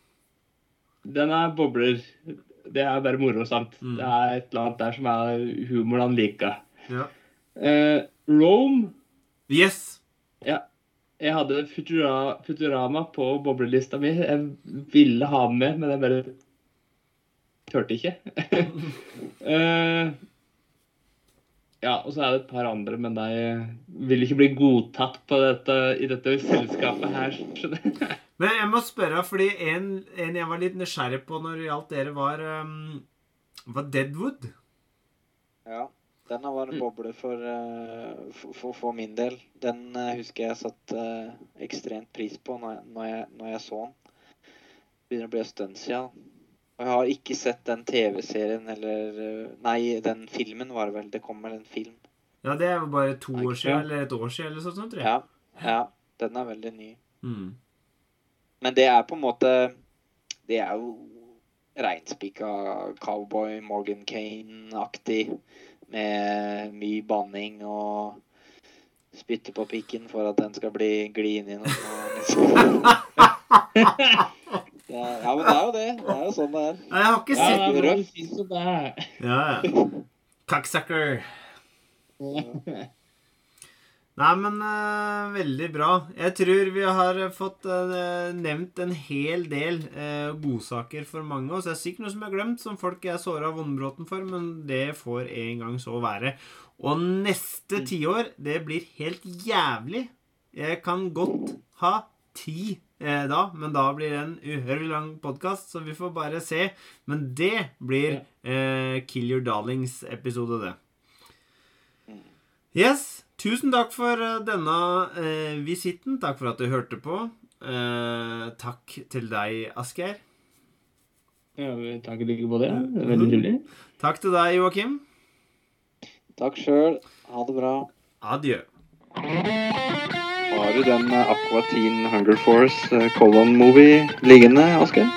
Den er bobler. Det er bare morsomt. Mm. Det er et eller annet der som er humoren han liker. Ja. Eh, Rome. Yes. Ja. Jeg hadde Futura, Futurama på boblelista mi. Jeg ville ha den med, men jeg bare turte ikke. Eh, ja, og så er det et par andre, men de vil ikke bli godtatt på dette, i dette selskapet her. Men jeg må spørre, fordi en, en jeg var litt nysgjerrig på når det gjaldt dere, var, um, var Deadwood. Ja. Den har vært en boble for, uh, for, for, for min del. Den uh, husker jeg satte uh, ekstremt pris på når jeg, når jeg, når jeg så den. Begynner å bli en stund siden. Jeg har ikke sett den TV-serien eller øh, Nei, den filmen var det vel. Det kom vel en film. Ja, det er bare to er år siden, eller et år siden, eller sånt, tror jeg. Ja. ja. Den er veldig ny. Mm. Men det er på en måte Det er jo reinspikka cowboy Morgan Kane-aktig. Med mye banning og spytte på pikken for at den skal bli gli inn i noe. Er, ja, men det er jo det. Det er jo sånn det er. Nei, Jeg har ikke Ja, sett er fint som det er. Ja, ja. Cocksucker. Nei, men uh, veldig bra. Jeg tror vi har fått uh, nevnt en hel del uh, godsaker for mange. Så er det sikkert noe som er glemt, som folk er såra av vondbråten for, men det får en gang så være. Og neste tiår, det blir helt jævlig. Jeg kan godt ha ti eh, da, men da blir det en uhørlig lang podkast, så vi får bare se. Men det blir eh, Kill Your Darlings-episode, det. Yes. Tusen takk for eh, denne eh, visitten. Takk for at du hørte på. Eh, takk til deg, Asgeir. Ja, takk i like måte. veldig trivelig. Takk til deg, Joakim. Takk sjøl. Ha det bra. Adjø. Har du den Aqua Teen Hunger Force Colon-movie liggende, Asgeir?